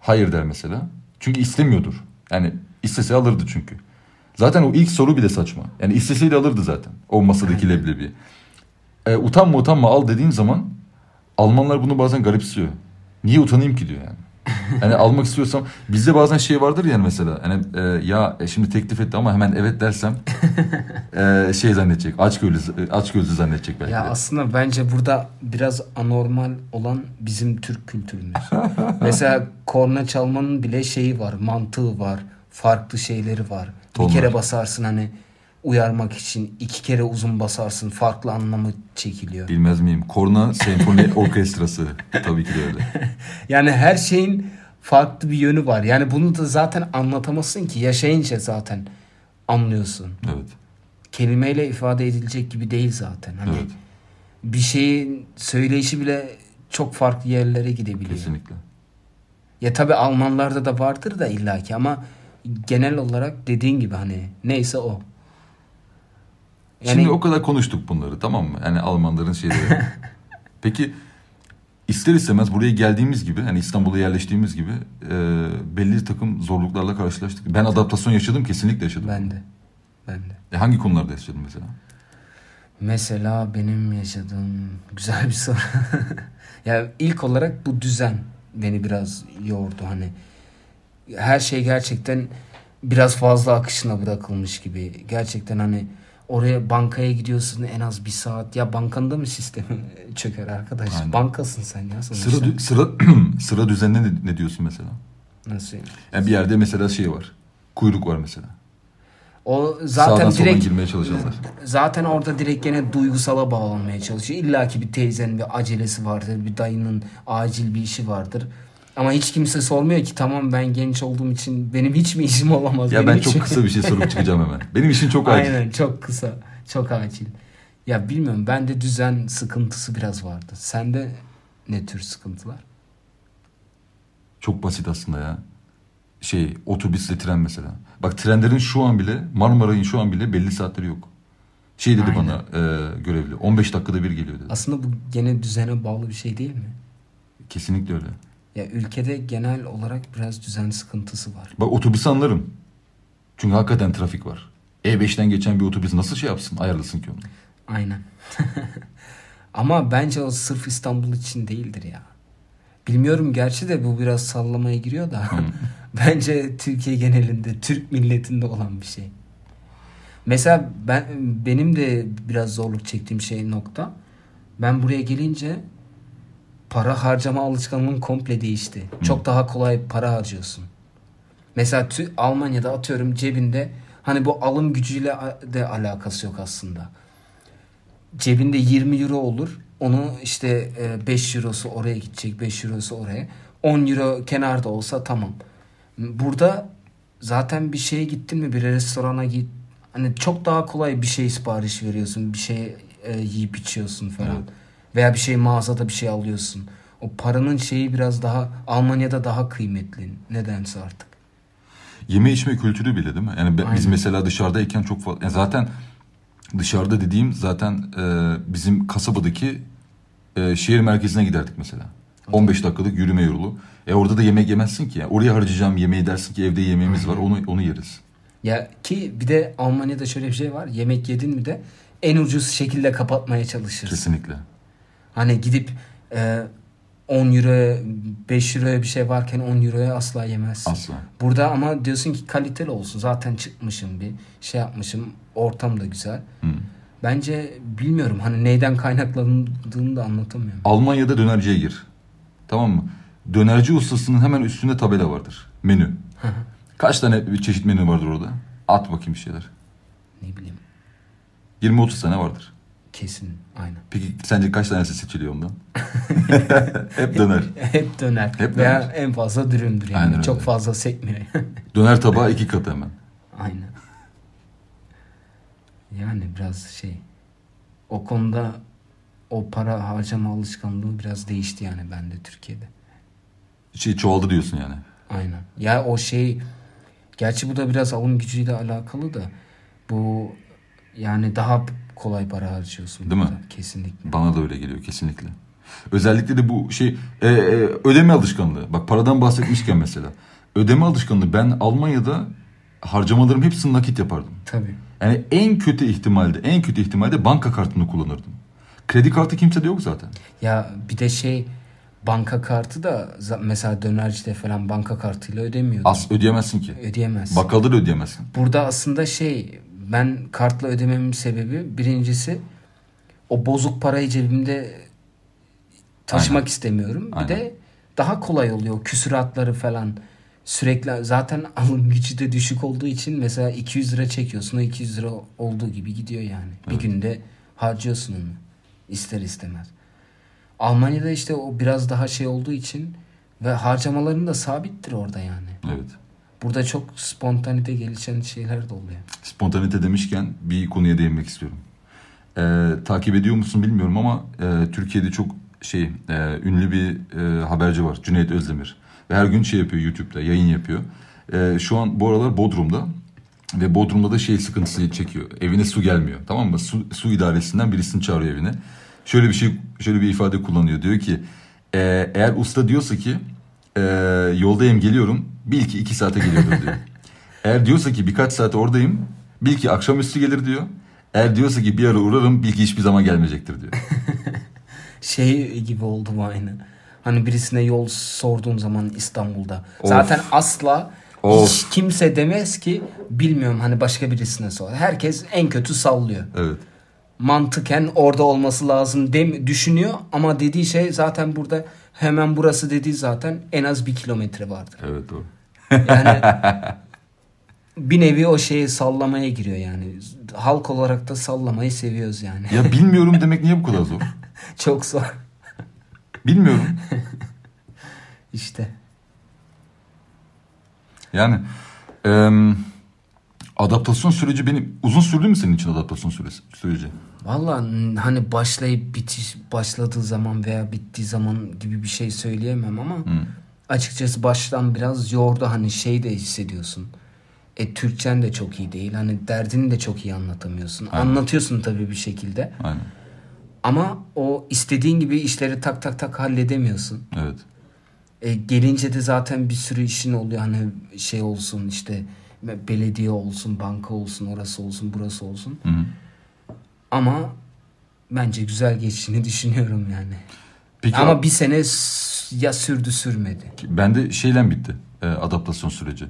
Hayır der mesela. Çünkü istemiyordur. Yani istese alırdı çünkü. Zaten o ilk soru bile saçma. Yani isteseydi alırdı zaten. O masadaki leblebi. E, utanma utanma al dediğin zaman Almanlar bunu bazen garipsiyor. Niye utanayım ki diyor yani. Hani almak istiyorsam bizde bazen şey vardır yani mesela hani e, ya e, şimdi teklif etti ama hemen evet dersem e, şey zannedecek aç gözlü aç gözlü zannedecek belki. Ya de. aslında bence burada biraz anormal olan bizim Türk kültürümüz. Mesela korna çalmanın bile şeyi var, mantığı var, farklı şeyleri var. Tonlar. Bir kere basarsın hani uyarmak için, iki kere uzun basarsın, farklı anlamı çekiliyor. Bilmez miyim? Korna Senfoni Orkestrası tabii ki de öyle. Yani her şeyin farklı bir yönü var. Yani bunu da zaten anlatamazsın ki yaşayınca zaten anlıyorsun. Evet. Kelimeyle ifade edilecek gibi değil zaten. Hani Evet. bir şeyin söyleyişi bile çok farklı yerlere gidebiliyor. Kesinlikle. Ya tabi Almanlarda da vardır da illaki ama genel olarak dediğin gibi hani neyse o. Yani Şimdi o kadar konuştuk bunları tamam mı? Yani Almanların şeyleri. Peki ister istemez buraya geldiğimiz gibi hani İstanbul'a yerleştiğimiz gibi e, belli takım zorluklarla karşılaştık. Ben adaptasyon yaşadım kesinlikle yaşadım. ben de. Ben de. E, hangi konularda yaşadın mesela? Mesela benim yaşadığım güzel bir soru. ya ilk olarak bu düzen beni biraz yordu hani. Her şey gerçekten biraz fazla akışına bırakılmış gibi. Gerçekten hani oraya bankaya gidiyorsun en az bir saat. Ya bankanda mı sistemi çöker arkadaş? Aynen. Bankasın sen ya sonuçta. Sıra dü- sıra sıra düzenine ne, ne diyorsun mesela? Nasıl? yani? Bir yerde mesela şey var. Kuyruk var mesela. O zaten Sağdan direkt girmeye çalışanlar. zaten orada direkt gene duygusala bağlanmaya çalışıyor. İlla ki bir teyzenin bir acelesi vardır, bir dayının acil bir işi vardır. Ama hiç kimse sormuyor ki tamam ben genç olduğum için benim hiç mi işim olamaz? Ya Benim ben için- çok kısa bir şey sorup çıkacağım hemen. Benim işim çok acil. Aynen çok kısa, çok acil. Ya bilmiyorum bende düzen sıkıntısı biraz vardı. Sende ne tür sıkıntılar? Çok basit aslında ya. Şey otobüsle tren mesela. Bak trenlerin şu an bile Marmaray'ın şu an bile belli saatleri yok. Şey dedi Aynen. bana e, görevli 15 dakikada bir geliyor dedi. Aslında bu gene düzene bağlı bir şey değil mi? Kesinlikle öyle. Ya ülkede genel olarak biraz düzen sıkıntısı var. Bak otobüsü anlarım. Çünkü hakikaten trafik var. E5'ten geçen bir otobüs nasıl şey yapsın ayarlasın ki onu. Aynen. Ama bence o sırf İstanbul için değildir ya. Bilmiyorum gerçi de bu biraz sallamaya giriyor da. bence Türkiye genelinde, Türk milletinde olan bir şey. Mesela ben benim de biraz zorluk çektiğim şey nokta. Ben buraya gelince para harcama alışkanlığım komple değişti. Çok daha kolay para harcıyorsun. Mesela tü- Almanya'da atıyorum cebinde hani bu alım gücüyle de alakası yok aslında. Cebinde 20 euro olur. Onu işte e, 5 eurosu oraya gidecek, 5 eurosu oraya. 10 euro kenarda olsa tamam. Burada zaten bir şeye gittin mi bir restorana git. Hani çok daha kolay bir şey sipariş veriyorsun. Bir şey e, yiyip içiyorsun falan. Evet. Veya bir şey mağazada bir şey alıyorsun. O paranın şeyi biraz daha Almanya'da daha kıymetli. Nedense artık. Yeme içme kültürü bile değil mi? Yani ben- biz Aynen. mesela dışarıdayken çok fazla... yani zaten dışarıda dediğim zaten e, bizim kasabadaki e, şehir merkezine giderdik mesela. 15 dakikalık yürüme yolu. E orada da yemek yemezsin ki. Yani oraya harcayacağım yemeği dersin ki evde yemeğimiz var onu onu yeriz. Ya ki bir de Almanya'da şöyle bir şey var. Yemek yedin mi de en ucuz şekilde kapatmaya çalışırsın. Kesinlikle. Hani gidip e, 10 euro 5 euroya bir şey varken 10 euroya asla yemezsin. Asla. Burada ama diyorsun ki kaliteli olsun. Zaten çıkmışım bir şey yapmışım. Ortam da güzel. Hı. Bence bilmiyorum hani neyden kaynaklandığını da anlatamıyorum. Almanya'da dönerciye gir. Tamam mı? Dönerci ustasının hemen üstünde tabela vardır. Menü. Kaç tane bir çeşit menü vardır orada? At bakayım bir şeyler. Ne bileyim. 20-30 tane vardır. Kesin aynen. Peki sence kaç tanesi seçiliyor ondan? Hep döner. Hep döner. Hep Veya döner. en fazla dürümdür yani. Aynen Çok öyle. fazla sekmiyor. Döner tabağı iki katı hemen. aynen. Yani biraz şey o konuda o para harcama alışkanlığı biraz değişti yani bende Türkiye'de. Şey çoğaldı diyorsun yani. Aynen. Ya o şey gerçi bu da biraz alım gücüyle alakalı da bu yani daha kolay para harcıyorsun. Değil mi? burada. Kesinlikle. Bana da öyle geliyor kesinlikle. Özellikle de bu şey e, e, ödeme alışkanlığı. Bak paradan bahsetmişken mesela. Ödeme alışkanlığı. Ben Almanya'da harcamalarım hepsini nakit yapardım. Tabii. Yani en kötü ihtimalde, en kötü ihtimalde banka kartını kullanırdım. Kredi kartı kimsede yok zaten. Ya bir de şey banka kartı da mesela dönercide falan banka kartıyla ödemiyordun. Az ödeyemezsin ki. Ödeyemezsin. Bakkalda da ödeyemezsin. Burada aslında şey ben kartla ödememin sebebi birincisi o bozuk parayı cebimde taşımak Aynen. istemiyorum. Bir Aynen. de daha kolay oluyor küsuratları falan. Sürekli zaten alım gücü de düşük olduğu için mesela 200 lira çekiyorsun o 200 lira olduğu gibi gidiyor yani. Bir günde harcıyorsun onu ister istemez. Almanya'da işte o biraz daha şey olduğu için ve harcamaların da sabittir orada yani. Evet. Burada çok spontanite gelişen şeyler de oluyor. Spontanite demişken bir konuya değinmek istiyorum. Ee, takip ediyor musun bilmiyorum ama e, Türkiye'de çok şey e, ünlü bir e, haberci var Cüneyt Özdemir ve her gün şey yapıyor YouTube'da yayın yapıyor. E, şu an bu aralar Bodrum'da ve Bodrum'da da şey sıkıntısı çekiyor. Evine su gelmiyor. Tamam mı? Su, su idaresinden birisini çağırıyor evine. Şöyle bir şey şöyle bir ifade kullanıyor. Diyor ki e, eğer usta diyorsa ki e, yoldayım geliyorum bil ki iki saate geliyordur diyor. Eğer diyorsa ki birkaç saate oradayım bil ki akşamüstü gelir diyor. Eğer diyorsa ki bir ara uğrarım bil ki hiçbir zaman gelmeyecektir diyor. Şey gibi oldu bu aynı. Hani birisine yol sorduğun zaman İstanbul'da. Of. Zaten asla Of. hiç kimse demez ki bilmiyorum hani başka birisine sor. Herkes en kötü sallıyor. Evet. Mantıken orada olması lazım dem düşünüyor ama dediği şey zaten burada hemen burası dediği zaten en az bir kilometre vardır. Evet o. Yani bir nevi o şeyi sallamaya giriyor yani. Halk olarak da sallamayı seviyoruz yani. Ya bilmiyorum demek niye bu kadar zor? Çok zor. Bilmiyorum. İşte. Yani em, adaptasyon süreci benim uzun sürdü mü senin için adaptasyon süresi, süreci? Valla hani başlayıp bitiş başladığı zaman veya bittiği zaman gibi bir şey söyleyemem ama açıkçası baştan biraz yordu hani şey de hissediyorsun. E Türkçen de çok iyi değil. Hani derdini de çok iyi anlatamıyorsun. Anlatıyorsun tabii bir şekilde. Aynen. Ama o istediğin gibi işleri tak tak tak halledemiyorsun. Evet. E, gelince de zaten bir sürü işin oluyor. Hani şey olsun işte belediye olsun, banka olsun, orası olsun, burası olsun. Hı hı. Ama bence güzel geçtiğini düşünüyorum yani. Peki Ama bir sene ya sürdü sürmedi. bende şeyle bitti e, adaptasyon süreci.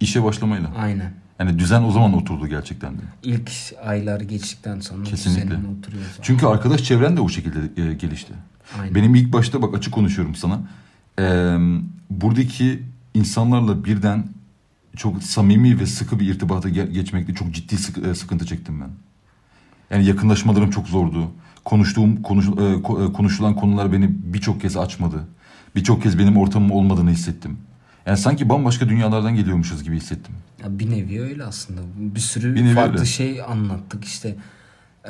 İşe başlamayla. Aynen. Yani düzen o zaman oturdu gerçekten de. İlk aylar geçtikten sonra Kesinlikle. düzenin oturuyor zaten. Çünkü arkadaş çevren de o şekilde e, gelişti. Aynen. Benim ilk başta bak açık konuşuyorum sana. Ee, buradaki insanlarla birden çok samimi ve sıkı bir irtibata ge- geçmekte çok ciddi e, sıkıntı çektim ben. Yani yakınlaşmalarım çok zordu. Konuştuğum konuş, e, e, konuşulan konular beni birçok kez açmadı. Birçok kez benim ortamım olmadığını hissettim. Yani sanki bambaşka dünyalardan geliyormuşuz gibi hissettim. Ya bir nevi öyle aslında. Bir sürü Bir farklı öyle. şey anlattık işte.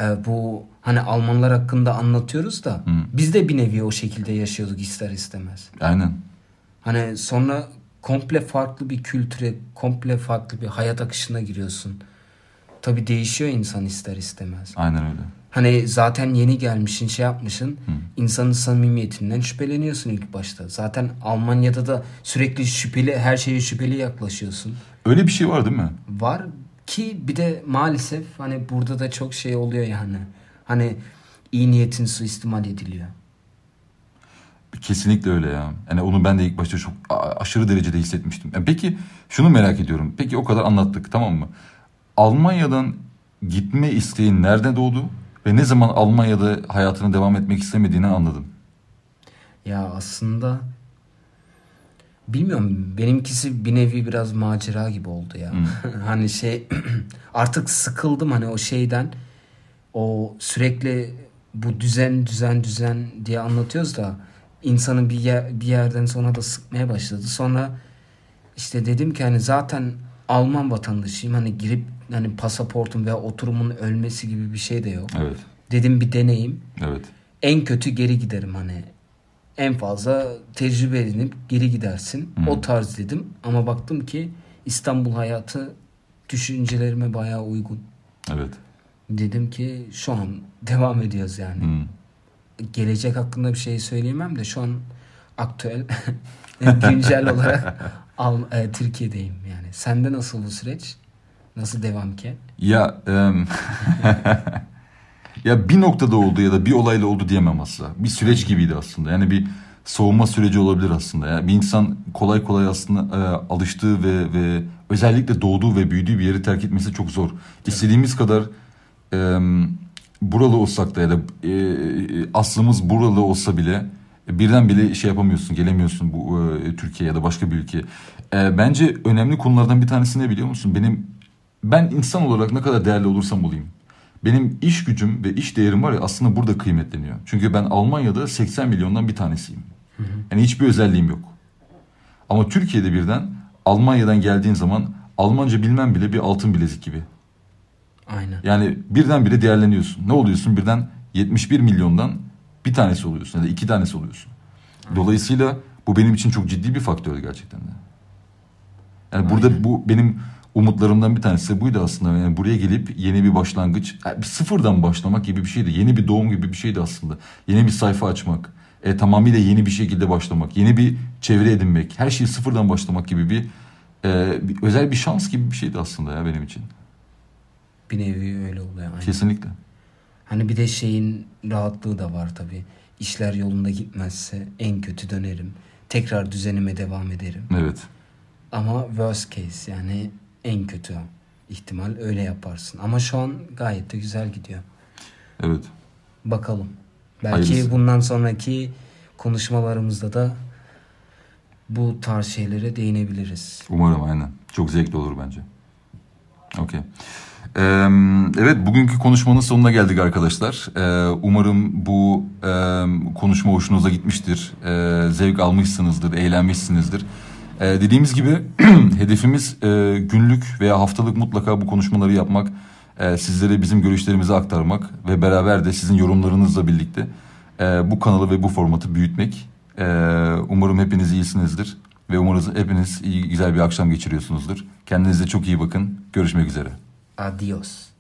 Ee, bu hani Almanlar hakkında anlatıyoruz da biz de bir nevi o şekilde yaşıyorduk ister istemez. Aynen. Hani sonra komple farklı bir kültüre, komple farklı bir hayat akışına giriyorsun. Tabii değişiyor insan ister istemez. Aynen öyle. Hani zaten yeni gelmişsin şey yapmışsın insanın samimiyetinden şüpheleniyorsun ilk başta. Zaten Almanya'da da sürekli şüpheli her şeye şüpheli yaklaşıyorsun. Öyle bir şey var değil mi? Var ki bir de maalesef hani burada da çok şey oluyor yani. Hani iyi niyetin suistimal ediliyor. Kesinlikle öyle ya. Yani onu ben de ilk başta çok aşırı derecede hissetmiştim. Yani peki şunu merak ediyorum. Peki o kadar anlattık tamam mı? Almanya'dan gitme isteğin nerede doğdu? Ve ne zaman Almanya'da hayatını devam etmek istemediğini anladın? Ya aslında bilmiyorum benimkisi bir nevi biraz macera gibi oldu ya. hani şey artık sıkıldım hani o şeyden. o sürekli bu düzen düzen düzen diye anlatıyoruz da insanın bir yer, bir yerden sonra da sıkmaya başladı. Sonra işte dedim ki hani zaten Alman vatandaşıyım hani girip hani pasaportum veya oturumun ölmesi gibi bir şey de yok. Evet. Dedim bir deneyim. Evet. En kötü geri giderim hani. En fazla tecrübe edinip geri gidersin. Hı. O tarz dedim. Ama baktım ki İstanbul hayatı düşüncelerime bayağı uygun. Evet. Dedim ki şu an devam ediyoruz yani. Hı. Gelecek hakkında bir şey söyleyemem de şu an aktüel güncel olarak Al, e, Türkiye'deyim yani. Sende nasıl bu süreç? Nasıl devam ki? Ya em, ya bir noktada oldu ya da bir olayla oldu diyemem aslında. Bir süreç gibiydi aslında. Yani bir soğuma süreci olabilir aslında. Yani bir insan kolay kolay aslında e, alıştığı ve ve özellikle doğduğu ve büyüdüğü bir yeri terk etmesi çok zor. İstediğimiz kadar e, buralı olsak da ya da e, aslımız buralı olsa bile birden bile şey yapamıyorsun, gelemiyorsun bu e, Türkiye ya da başka bir ülke. E, bence önemli konulardan bir tanesi ne biliyor musun? Benim ben insan olarak ne kadar değerli olursam olayım. Benim iş gücüm ve iş değerim var ya aslında burada kıymetleniyor. Çünkü ben Almanya'da 80 milyondan bir tanesiyim. Yani hiçbir özelliğim yok. Ama Türkiye'de birden Almanya'dan geldiğin zaman Almanca bilmem bile bir altın bilezik gibi. Aynen. Yani birdenbire değerleniyorsun. Ne oluyorsun? Birden 71 milyondan bir tanesi oluyorsun ya da iki tanesi oluyorsun. Dolayısıyla bu benim için çok ciddi bir faktördü gerçekten de. Yani burada bu benim umutlarımdan bir tanesi de buydu aslında. Yani buraya gelip yeni bir başlangıç, yani bir sıfırdan başlamak gibi bir şeydi. Yeni bir doğum gibi bir şeydi aslında. Yeni bir sayfa açmak, e, tamamıyla yeni bir şekilde başlamak, yeni bir çevre edinmek, her şeyi sıfırdan başlamak gibi bir, e, bir özel bir şans gibi bir şeydi aslında ya benim için. Bir nevi öyle oluyor. Aynen. Kesinlikle. Hani bir de şeyin rahatlığı da var tabii. İşler yolunda gitmezse en kötü dönerim. Tekrar düzenime devam ederim. Evet. Ama worst case yani en kötü ihtimal öyle yaparsın. Ama şu an gayet de güzel gidiyor. Evet. Bakalım. Belki Hayırlısı. bundan sonraki konuşmalarımızda da bu tarz şeylere değinebiliriz. Umarım aynen. Çok zevkli olur bence. Okey. Evet bugünkü konuşmanın sonuna geldik arkadaşlar. Umarım bu konuşma hoşunuza gitmiştir. Zevk almışsınızdır, eğlenmişsinizdir. Dediğimiz gibi hedefimiz e, günlük veya haftalık mutlaka bu konuşmaları yapmak. e, sizlere bizim görüşlerimizi aktarmak ve beraber de sizin yorumlarınızla birlikte e, bu kanalı ve bu formatı büyütmek. Umarım hepiniz iyisinizdir ve umarız hepiniz iyi, güzel bir akşam geçiriyorsunuzdur. Kendinize çok iyi bakın. Görüşmek üzere. a Dios.